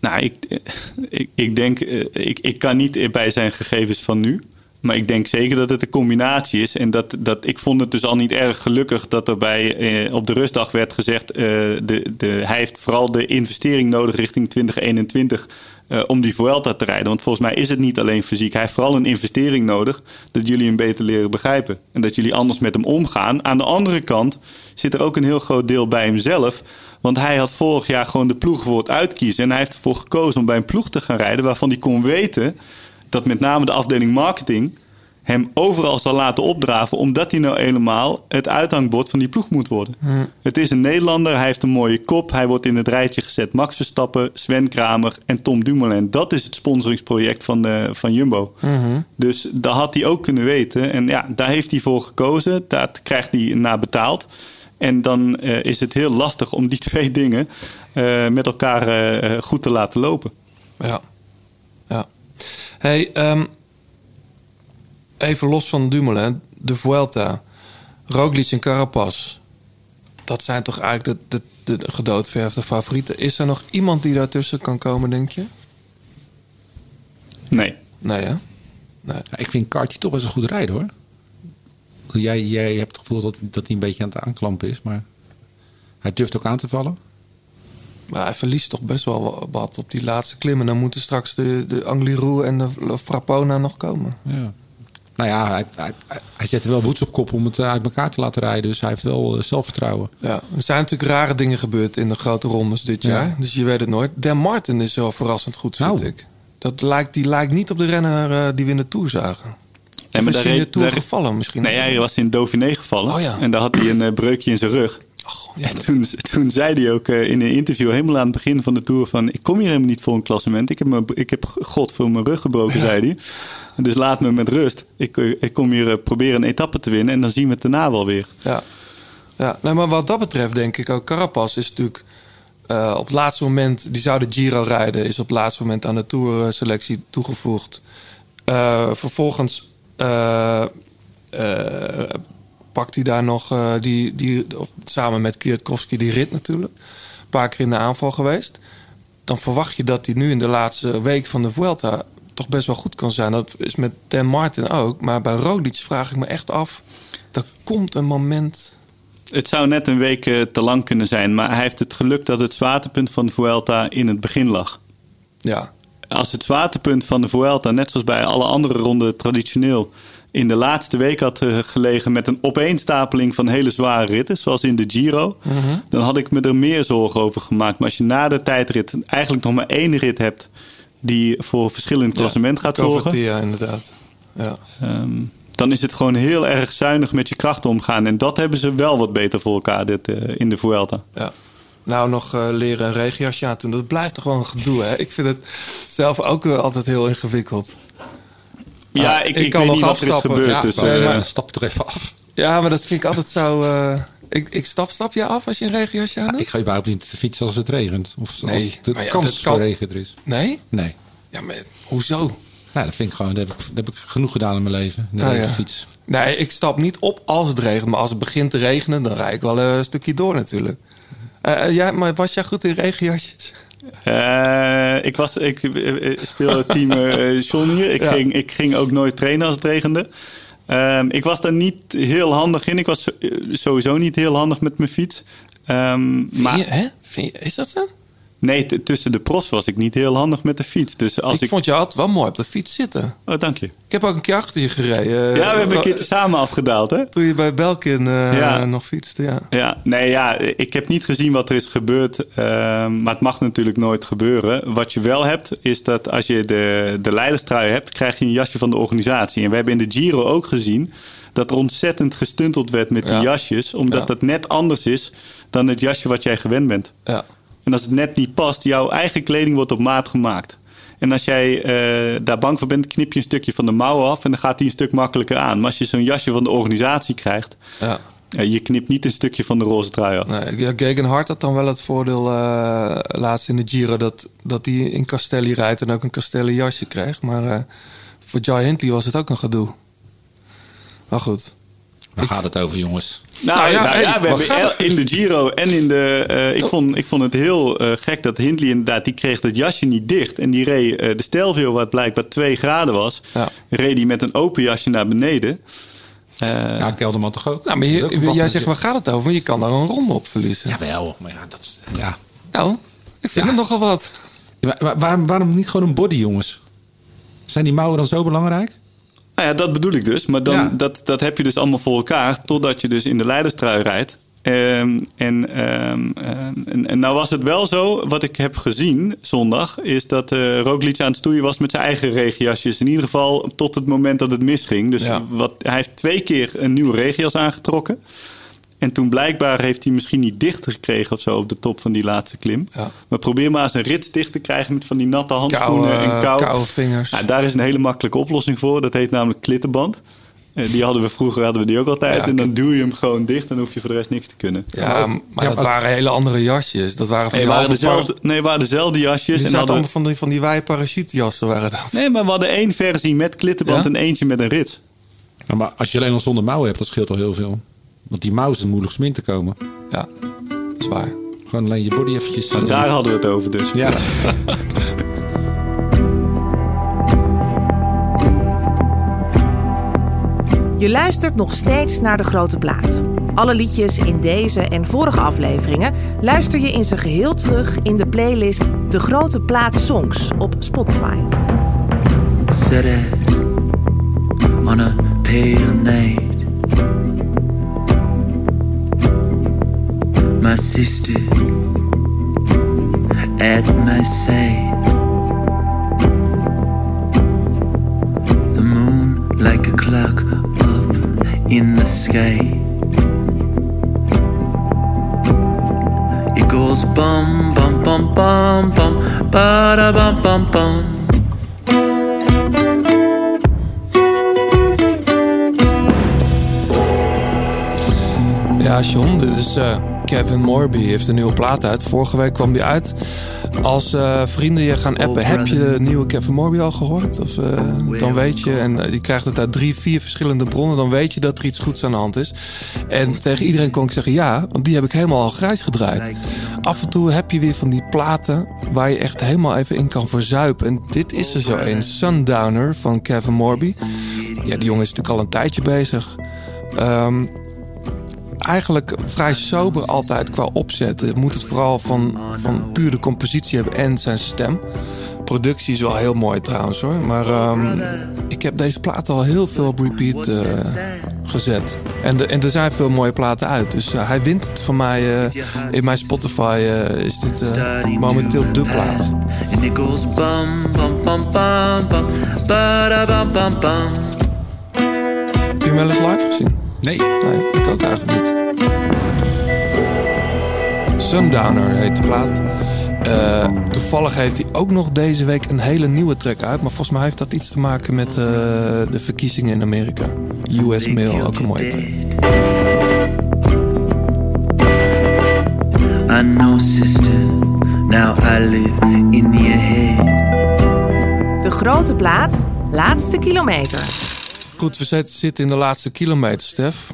Nou, ik, ik, ik denk, eh, ik, ik kan niet bij zijn gegevens van nu. Maar ik denk zeker dat het een combinatie is. En dat, dat, ik vond het dus al niet erg gelukkig dat er bij, eh, op de rustdag werd gezegd... eh, de, de, hij heeft vooral de investering nodig richting 2021 eh, om die Vuelta te rijden. Want volgens mij is het niet alleen fysiek. Hij heeft vooral een investering nodig dat jullie hem beter leren begrijpen. En dat jullie anders met hem omgaan. Aan de andere kant zit er ook een heel groot deel bij hemzelf... Want hij had vorig jaar gewoon de ploeg voor het uitkiezen. En hij heeft ervoor gekozen om bij een ploeg te gaan rijden... waarvan hij kon weten dat met name de afdeling marketing... hem overal zal laten opdraven... omdat hij nou helemaal het uithangbord van die ploeg moet worden. Het is een Nederlander, hij heeft een mooie kop. Hij wordt in het rijtje gezet. Max Verstappen, Sven Kramer en Tom Dumoulin. Dat is het sponsoringsproject van, de, van Jumbo. Dus dat had hij ook kunnen weten. En ja, daar heeft hij voor gekozen. Daar krijgt hij naar betaald. En dan eh, is het heel lastig om die twee dingen eh, met elkaar eh, eh, goed te laten lopen. Ja. ja. Hey, ehm, even los van Dumoulin, de Vuelta, Roglic en Carapaz. Dat zijn toch eigenlijk de, de, de gedoodverfde favorieten. Is er nog iemand die daartussen kan komen, denk je? Nee. Nee, hè? Ja, ik vind Kaartje toch best een goed rijden hoor. Jij, jij hebt het gevoel dat, dat hij een beetje aan het aanklampen is, maar hij durft ook aan te vallen. Maar hij verliest toch best wel wat op die laatste klimmen. Dan moeten straks de, de Angliru en de Frapona nog komen. Ja. Nou ja, hij, hij, hij zet er wel woeds op kop om het eh, uit elkaar te laten rijden. Dus hij heeft wel eh, zelfvertrouwen. Ja, er zijn natuurlijk rare dingen gebeurd in de grote rondes dit Ja. jaar. Dus je weet het nooit. Dan Martin is wel verrassend goed, vind Nou. ik. Dat lijkt, die lijkt niet op de renner eh, die we in de Tour zagen. Nee, maar is hij in de Tour daar- gevallen misschien? Nee, hij was in Dauphiné gevallen. Oh ja. En daar had hij een breukje in zijn rug. Ja, toen, toen zei hij ook eh, in een interview helemaal aan het begin van de Tour van... ik kom hier helemaal niet voor een klassement. Ik heb, me, ik heb god voor mijn rug gebroken, zei hij. Dus laat me met rust. Ik, eh, ik kom hier eh, proberen een etappe te winnen en dan zien we het daarna wel weer. Ja, ja nou, maar wat dat betreft denk ik ook... Carapaz is natuurlijk op het laatste moment... die zou de Giro rijden... is op het laatste moment aan de Tour-selectie toegevoegd. Eh, vervolgens pakt hij daar nog... eh, die, die, samen met Kwiatkowski die rit natuurlijk. Een paar keer in de aanval geweest. Dan verwacht je dat hij nu in de laatste week van de Vuelta... toch best wel goed kan zijn. Dat is met Dan Martin ook. Maar bij Roglic vraag ik me echt af... er komt een moment... Het zou net een week eh, te lang kunnen zijn, maar hij heeft het geluk dat het zwaartepunt van de Vuelta in het begin lag. Ja, Als het zwaartepunt van de Vuelta, net zoals bij alle andere ronden traditioneel, in de laatste week had eh, gelegen met een opeenstapeling van hele zware ritten, zoals in de Giro, dan had ik me er meer zorgen over gemaakt. Maar als je na de tijdrit eigenlijk nog maar één rit hebt die voor verschillend klassement gaat zorgen, Covertia, inderdaad. Ja. Ehm, dan is het gewoon heel erg zuinig met je krachten omgaan. En dat hebben ze wel wat beter voor elkaar dit, eh, in de Vuelta. ja. Nou, nog eh, leren een regenjasje aan doen. Dat blijft toch gewoon een gedoe, hè? Ik vind het zelf ook altijd heel ingewikkeld. Ja, Ah, ik, ik ik, kan weet nog niet wat er is afstappen. gebeurd. Ja, dus, nee, eh, Stap er even af. Ja, maar dat vind ik altijd zo... eh, ik, ik stap, stap je af als je een regenjasje aan doet? Ik ga überhaupt niet fietsen als het regent. Of als Nee, de maar ja, kans dat kan- voor regen er is. Nee? Nee. Ja, maar hoezo? Nou, dat vind ik gewoon, dat heb ik, dat heb ik genoeg gedaan in mijn leven. De Ah, ja. regenfiets. Nee, ik stap niet op als het regent. Maar als het begint te regenen, dan rijd ik wel een stukje door natuurlijk. Eh, ja, maar was jij goed in regenjasjes? Eh, ik, was, ik eh, speel het team eh John hier. Ik, Ja. ging, ik ging ook nooit trainen als het regende. Ehm, ik was daar niet heel handig in. Ik was eh, sowieso niet heel handig met mijn fiets. Ehm, Vind maar je, hè? Vind je, is dat zo? Nee, tussen de pros was ik niet heel handig met de fiets. Dus als ik, ik... vond je altijd wel mooi op de fiets zitten. Oh, dank je. Ik heb ook een keer achter je gereden. Eh, Ja, we hebben een keertje samen afgedaald, hè? Toen je bij Belkin eh, Ja. nog fietste, ja. Ja, nee, ja, ik heb niet gezien wat er is gebeurd. ehm, maar het mag natuurlijk nooit gebeuren. Wat je wel hebt, is dat als je de, de leiderstrui hebt, krijg je een jasje van de organisatie. En we hebben in de Giro ook gezien dat er ontzettend gestunteld werd met die Ja. jasjes. Omdat Ja. dat net anders is dan het jasje wat jij gewend bent. ja. En als het net niet past, jouw eigen kleding wordt op maat gemaakt. En als jij eh, daar bang voor bent, knip je een stukje van de mouwen af en dan gaat die een stuk makkelijker aan. Maar als je zo'n jasje van de organisatie krijgt, ja. eh, je knipt niet een stukje van de roze trui af. Nee, ja, Gegenhard had dan wel het voordeel eh, laatst in de Giro... dat, dat hij in Castelli rijdt en ook een Castelli jasje kreeg. Maar voor Jai Hindley was het ook een gedoe. Maar goed. Waar gaat het over, jongens? Nou, Nou ja, ja, we hebben in de Giro en in de... eh, ik, vond, ik vond het heel eh, gek dat Hindley inderdaad... die kreeg dat jasje niet dicht. En die reed eh, de Stelvio, wat blijkbaar 2 graden was... Ja. reed die met een open jasje naar beneden. Eh, Ja, Kelderman toch ook? Nou, maar je- ook jij zegt, waar gaat het over? Maar je kan daar een ronde op verliezen. Jawel, maar ja, dat... Ja. Nou, ik vind het nogal wat. Ja, maar waar- waarom, waarom niet gewoon een body, jongens? Zijn die mouwen dan zo belangrijk? Nou ja, dat bedoel ik dus. Maar dan, Ja. dat, dat heb je dus allemaal voor elkaar... totdat je dus in de leiderstrui rijdt. Ehm, en, ehm, en, en nou was het wel zo, wat ik heb gezien zondag... is dat Roglic aan het stoeien was met zijn eigen regenjasjes. In ieder geval tot het moment dat het misging. Dus Ja. wat, hij heeft twee keer een nieuwe regenjas aangetrokken. En toen blijkbaar heeft hij misschien niet dichter gekregen of zo... op de top van die laatste klim. Ja. Maar probeer maar eens een rits dicht te krijgen... met van die natte handschoenen Koude, en kou. koude vingers. Ja, daar is een hele makkelijke oplossing voor. Dat heet namelijk klittenband. Eh, die hadden we vroeger hadden we die ook altijd. Ja, en dan duw je hem gewoon dicht. Dan hoef je voor de rest niks te kunnen. Ja, maar, ja, dat maar- waren hele andere jasjes. Dat waren van Nee, die waren dezelfde, par- nee, waren dezelfde jasjes. Die en zaten hadden, allemaal van die, van die parachutejassen waren dat. nee, maar we hadden één versie met klittenband Ja? en eentje met een rits. Ja, maar als je alleen al zonder mouwen hebt, dat scheelt al heel veel. Want die mouw is het moeilijkst min te komen. Ja, dat is waar. Gewoon alleen je body eventjes... Maar daar hadden we het over dus. Ja. Je luistert nog steeds naar De Grote Plaats. Alle liedjes in deze en vorige afleveringen luister je in zijn geheel terug in de playlist De Grote Plaats Songs op Spotify. Set it on a pale night. My sister at my side. The moon like a clock up in the sky. It goes bum bum bum bum bum ba da bum bum bum. Ja, John, dit is eh, Kevin Morby. heeft een nieuwe plaat uit. Vorige week kwam die uit. Als eh, vrienden je gaan appen, heb je de nieuwe Kevin Morby al gehoord? Of, eh, dan weet je, en eh, je krijgt het uit drie, vier verschillende bronnen, dan weet je dat er iets goeds aan de hand is. En tegen iedereen kon ik zeggen ja, want die heb ik helemaal al grijs gedraaid. Af en toe heb je weer van die platen waar je echt helemaal even in kan verzuipen. En dit is er zo een, Sundowner van Kevin Morby. Ja, die jongen is natuurlijk al een tijdje bezig. Ehm, eigenlijk vrij sober altijd qua opzet. Je moet het vooral van, van puur de compositie hebben en zijn stem. Productie is wel heel mooi trouwens hoor. Maar ehm, ik heb deze plaat al heel veel op repeat eh, gezet. En, de, en er zijn veel mooie platen uit. Dus eh, hij wint het van mij. eh, in mijn Spotify is dit momenteel de plaat. It goes. Heb je hem wel eens live gezien? Nee. Nee, ik ook eigenlijk niet. Sundowner heet de plaat. Eh, toevallig heeft hij ook nog deze week een hele nieuwe track uit. Maar volgens mij heeft dat iets te maken met eh, de verkiezingen in Amerika. US Mail, ook een mooie track. I know, sister. Now I live in your head. De Grote Plaat, laatste kilometer. Goed, we zit- zitten in de laatste kilometer, Stef.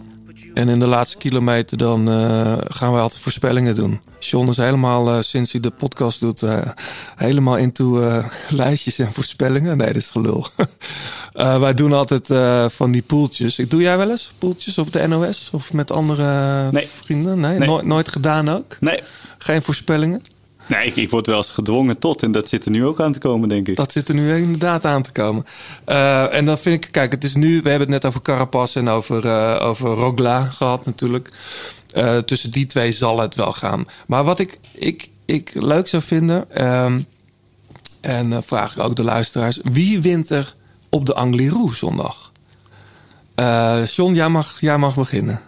En in de laatste kilometer dan eh, gaan we altijd voorspellingen doen. John is helemaal, eh, sinds hij de podcast doet, eh, helemaal into lijstjes en voorspellingen. Nee, dat is gelul. Wij doen altijd van die poeltjes. Ik Doe jij wel eens poeltjes op de NOS? Of met andere Nee. vrienden? Nee, Nee. Nooit, nooit gedaan ook? Nee, Geen voorspellingen? Nee ik, ik word wel eens gedwongen tot. En dat zit er nu ook aan te komen, denk ik. Dat zit er nu inderdaad aan te komen. Eh, en dan vind ik, kijk, het is nu, we hebben het net over Carapaz en over, eh, over Rogla gehad natuurlijk. Eh, tussen die twee zal het wel gaan. Maar wat ik, ik, ik leuk zou vinden, ehm, en dan vraag ik ook de luisteraars, wie wint er op de Angliru zondag? Eh John, jij mag, jij mag beginnen.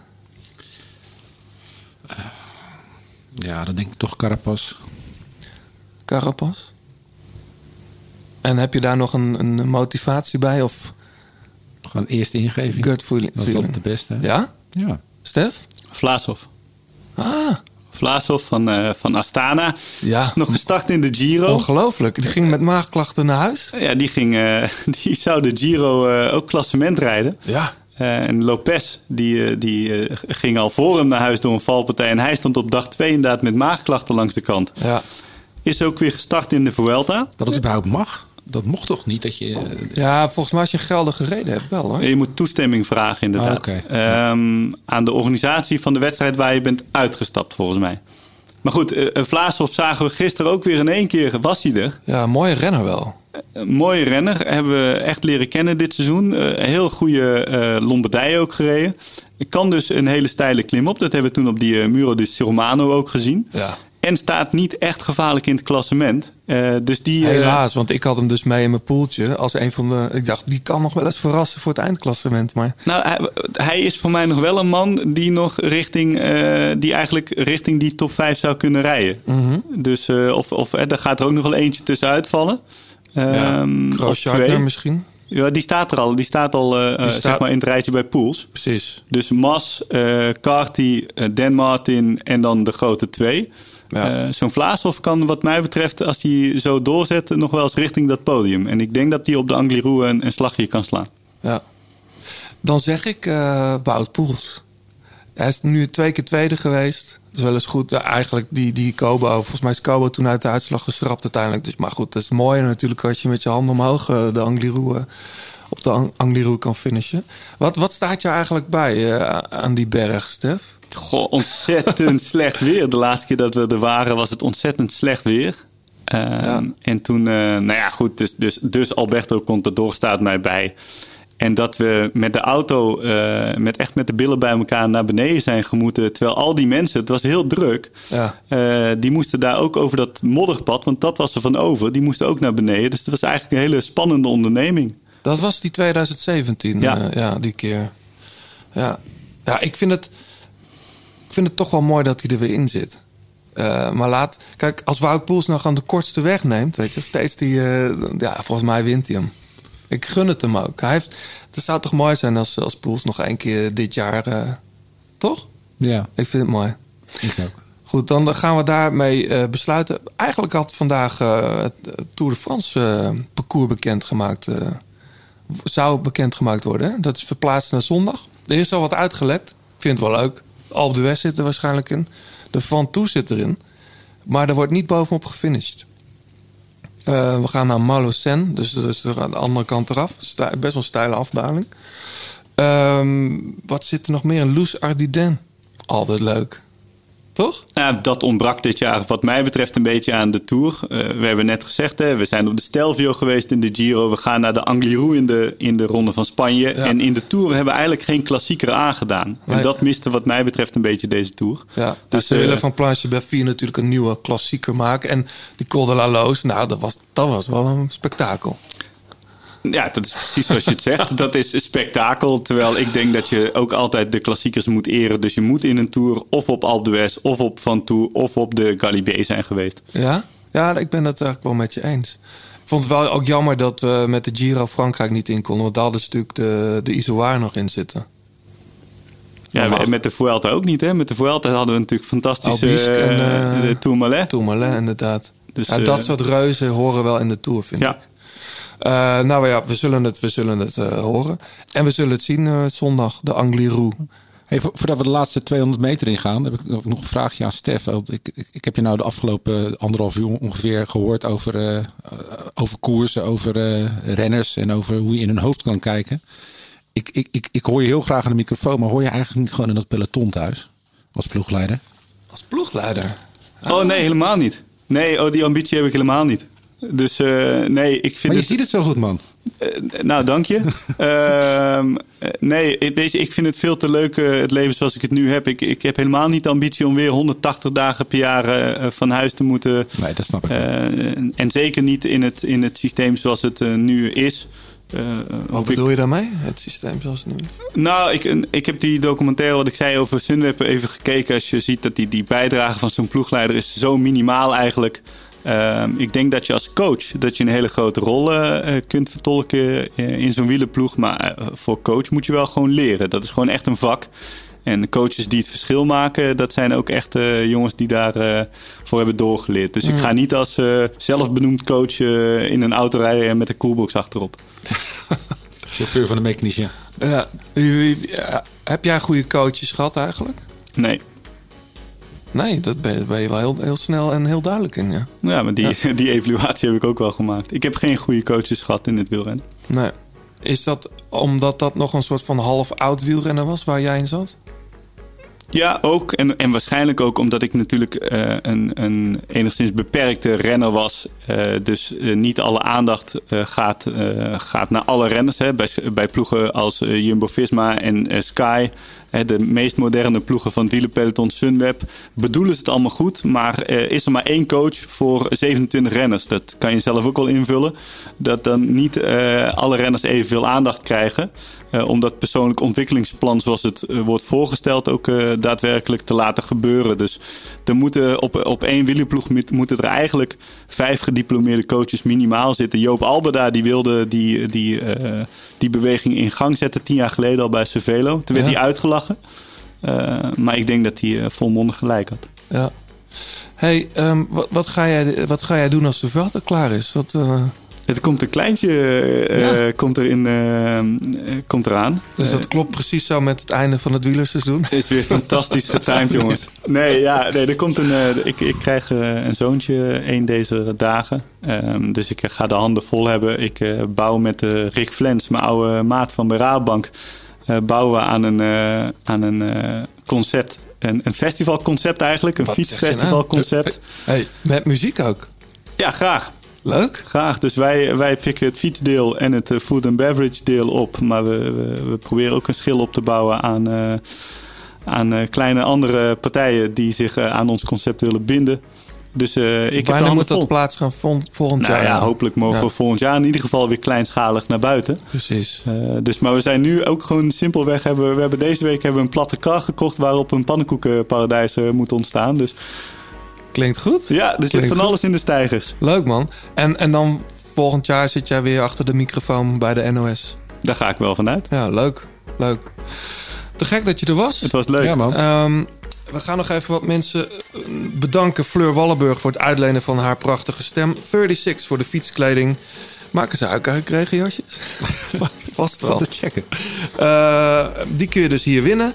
Ja, dan denk ik toch Carapas. Carapaz? En heb je daar nog een, een motivatie bij? Of Gewoon eerste ingeving. gut feeling? Dat is altijd de beste. hè? Ja? Ja. Stef? Vlaashoff. Ah, Vlaashoff van, eh, van Astana. Ja. Is nog gestart in de Giro. ongelooflijk. Die ging met maagklachten naar huis. Ja, die, ging, eh, die zou de Giro eh, ook klassement rijden. Ja. Eh, en Lopez, die, die eh, ging al voor hem naar huis door een valpartij. En hij stond op dag twee inderdaad met maagklachten langs de kant. Ja. Is ook weer gestart in de Vuelta. Dat het überhaupt mag. Dat mocht toch niet dat je... ja, volgens mij als je geldige reden hebt wel hoor. Je moet toestemming vragen inderdaad. Ah. Ehm, aan de organisatie van de wedstrijd waar je bent uitgestapt volgens mij. Maar goed, eh Vlaashoff zagen we gisteren ook weer in één keer. Was hij er? Ja, mooie renner wel. Een mooie renner. Hebben we echt leren kennen dit seizoen. Eh, heel goede eh Lombardije ook gereden. Ik kan dus een hele steile klim op. Dat hebben we toen op die eh, Muro di Romano ook gezien. Ja. En staat niet echt gevaarlijk in het klassement. Eh, dus die, eh, Helaas, want ik had hem dus mee in mijn poeltje. Als een van de. Ik dacht, die kan nog wel eens verrassen voor het eindklassement. Maar Nou, hij, hij is voor mij nog wel een man die nog richting, eh, die eigenlijk richting die top 5 zou kunnen rijden. Mhm. Dus of, of daar gaat er ook nog wel eentje tussenuit vallen. ja, Ehm, misschien. Ja, die staat er al. Die staat al staat- zeg maar in het rijtje bij Pools. Precies. Dus Mas, Carty, Dan Martin en dan de grote twee. Ja. Eh, Zo'n Vlaashoff kan wat mij betreft, als hij zo doorzet, nog wel eens richting dat podium. En ik denk dat hij op de Angliru een, een slagje kan slaan. Ja. Dan zeg ik eh, Wout Poels. Hij is nu twee keer tweede geweest. Dat is wel eens goed. Ja, eigenlijk die, die Kobo. Volgens mij is Kobo toen uit de uitslag geschrapt uiteindelijk. Dus, maar goed, dat is mooi natuurlijk als je met je handen omhoog eh, de Angliru, eh, op de Ang- Angliru kan finishen. Wat, wat staat je eigenlijk bij aan die berg, Stef? Goh, ontzettend slecht weer. De laatste keer dat we er waren was het ontzettend slecht weer. Ehm, En toen, eh, nou ja, goed, dus, dus, dus Alberto Contador staat mij bij. En dat we met de auto, eh, met echt met de billen bij elkaar naar beneden zijn gemoeten. Terwijl al die mensen, het was heel druk, Ja. eh, die moesten daar ook over dat modderpad, want dat was er van over. Die moesten ook naar beneden. Dus het was eigenlijk een hele spannende onderneming. Dat was die 2017, Ja. ja, ja die keer. Ja, ja ik, vind het, ik vind het toch wel mooi dat hij er weer in zit. Eh, maar laat, kijk, als Wout Poels nou gewoon de kortste weg neemt, weet je, steeds die, eh, ja, volgens mij wint hij hem. Ik gun het hem ook. Hij heeft, het zou toch mooi zijn als, als Poels nog één keer dit jaar, eh, toch? Ja, Ik vind het mooi. ik ook. Goed, dan gaan we daarmee besluiten. Eigenlijk had vandaag het Tour de France parcours bekendgemaakt. zou bekendgemaakt worden. Hè? Dat is verplaatst naar zondag. Er is al wat uitgelekt. Ik vind het wel leuk. Alpe de West zit er waarschijnlijk in. De Van Toe zit erin. Maar er wordt niet bovenop gefinished. Eh, we gaan naar Malocène. Dus dat is aan de andere kant eraf. Best wel een steile afdaling. Ehm, wat zit er nog meer? Loes Ardiden. Altijd leuk. Toch? Ja, dat ontbrak dit jaar wat mij betreft een beetje aan de Tour. Eh, we hebben net gezegd, hè, we zijn op de Stelvio geweest in de Giro. We gaan naar de Angliru in de, in de Ronde van Spanje. Ja. En in de Tour hebben we eigenlijk geen klassieker aangedaan. Nee. En dat miste wat mij betreft een beetje deze Tour. Ja, Dus, dus ze eh, willen van Planche Beffie natuurlijk een nieuwe klassieker maken. En die Col de la Loos, nou, dat was, dat was wel een spektakel. Ja, dat is precies zoals je het zegt. Dat is een spektakel. Terwijl ik denk dat je ook altijd de klassiekers moet eren. Dus je moet in een Tour of op Alpe d'Huez of op Van of op de Galibier zijn geweest. Ja? Ja, ik ben het eigenlijk wel met je eens. Ik vond het wel ook jammer dat we met de Giro Frankrijk niet in konden. Want daar hadden ze natuurlijk de, de nog in zitten. Ja, Normaal. en met de Vuelta ook niet. Hè? Met de Vuelta hadden we natuurlijk fantastische Albisque en, eh, eh, de Tourmalet. Tourmalet, inderdaad. Dus, ja, dat eh, soort reuzen horen wel in de Tour, vind Ja. ik. Eh, nou ja, we zullen het, we zullen het eh, horen. En we zullen het zien eh, zondag, de Angliru. Hey, vo- voordat we de laatste 200 meter ingaan, heb ik nog een vraagje aan Stef. Want Ik, ik, ik heb je nou de afgelopen anderhalf uur ongeveer gehoord over, over koersen, over eh, renners en over hoe je in hun hoofd kan kijken. Ik, ik, ik, ik hoor je heel graag aan de microfoon, maar hoor je eigenlijk niet gewoon in dat peloton thuis als ploegleider? Als ploegleider. Oh nee, helemaal niet. Nee, oh, die ambitie heb ik helemaal niet. Dus eh, nee, ik vind Maar je het... ziet het zo goed, man. Eh, nou, dank je. Ehm, eh, nee, je, ik vind het veel te leuk, eh, het leven zoals ik het nu heb. Ik, ik heb helemaal niet de ambitie om weer 180 dagen per jaar eh, van huis te moeten. Nee, dat snap ik. Eh, en zeker niet in het, in het systeem zoals het nu is. Eh, Wat ik- bedoel je daarmee? Het systeem zoals het nu is? nou, ik, ik heb die documentaire wat ik zei over Sunweb even gekeken. Als je ziet dat die, die bijdrage van zo'n ploegleider is zo minimaal eigenlijk. Ehm, ik denk dat je als coach dat je een hele grote rol eh, eh, kunt vertolken eh, in zo'n wielerploeg. Maar voor coach moet je wel gewoon leren. Dat is gewoon echt een vak. En de coaches die het verschil maken, dat zijn ook echt eh, jongens die daarvoor voor hebben doorgeleerd. Dus ik ga niet als eh, zelfbenoemd coach in een auto rijden met een coolbox achterop. Chauffeur van de wie- ja, heb jij goede coaches gehad eigenlijk? Nee. Nee, dat ben, ben je wel heel, heel snel en heel duidelijk in, ja. Ja, maar die, die evaluatie heb ik ook wel gemaakt. Ik heb geen goede coaches gehad in het wielrennen. Nee. Is dat omdat dat nog een soort van half oud wielrennen was waar jij in zat? Ja, ook. En, en waarschijnlijk ook omdat ik natuurlijk eh, een, een enigszins beperkte renner was. Eh, dus eh, niet alle aandacht gaat, gaat naar alle renners. Hè. Bij, bij ploegen als Jumbo-Visma en Sky, de meest moderne ploegen van wielerpeloton Sunweb, bedoelen ze het allemaal goed. Maar eh, is er maar één coach voor 27 renners. Dat kan je zelf ook wel invullen. Dat dan niet eh, alle renners evenveel aandacht krijgen. Eh, om dat persoonlijk ontwikkelingsplan zoals het eh, wordt voorgesteld ook eh, daadwerkelijk te laten gebeuren. Dus er moeten op, op één wielerploeg moet- moeten er eigenlijk vijf gediplomeerde coaches minimaal zitten. Joop Albeda die wilde die, die, die beweging in gang zetten tien jaar geleden al bij Cervelo. Toen werd Ja. hij uitgelachen. Maar ik denk dat hij volmondig gelijk had. Ja. hey, ehm, wat, wat, ga jij, wat ga jij doen als de veld klaar is? Wat, Het komt een kleintje eh, eh, komt, er in, eh, komt eraan. dus dat klopt precies zo met het einde van het wielerseizoen. is weer fantastisch getimed, jongens. Nee, ja, nee, er komt een. ik, ik krijg een zoontje een deze dagen. Ehm, dus ik ga de handen vol hebben. Ik eh, bouw met Rick Flens, mijn oude maat van bij Raadbank. eh, bouwen we aan een, eh, aan een eh, concept. Een, een festivalconcept eigenlijk. Een je nou? fietsfestivalconcept. Hey, met muziek ook. Ja, graag. Leuk. Graag. Dus wij, wij pikken het fietsdeel en het eh, food and beverage deel op. Maar we, we, we proberen ook een schil op te bouwen aan, eh, aan eh, kleine andere partijen die zich aan ons concept willen binden. Dus eh, ik Wanneer moet dat plaats gaan vol- volgend Nou jaar? ja, hopelijk mogen Ja. we volgend jaar in ieder geval weer kleinschalig naar buiten. Precies. Eh, dus, maar we zijn nu ook gewoon simpelweg. Hebben, we hebben deze week hebben we een platte kar gekocht waarop een pannenkoekenparadijs eh, moet ontstaan. Dus Klinkt goed. ja, er zit Klinkt van goed. alles in de stijgers. Leuk man. En, en dan volgend jaar zit jij weer achter de microfoon bij de NOS. Daar ga ik wel vanuit. Ja, leuk. Leuk. Te gek dat je er was. Het was leuk. Ja, man. Ehm, we gaan nog even wat mensen eh, bedanken. Fleur Wallenburg voor het uitlenen van haar prachtige stem. 36 voor de fietskleding. Maken ze eigenlijk regenjasjes? Vast wel. te checken. Eh, die kun je dus hier winnen.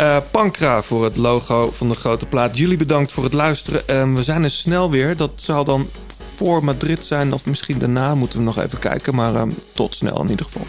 Eh Pankra voor het logo van de grote plaat. Jullie bedankt voor het luisteren. En we zijn er snel weer. Dat zal dan voor Madrid zijn of misschien daarna. Moeten we nog even kijken. Maar ehm, tot snel in ieder geval.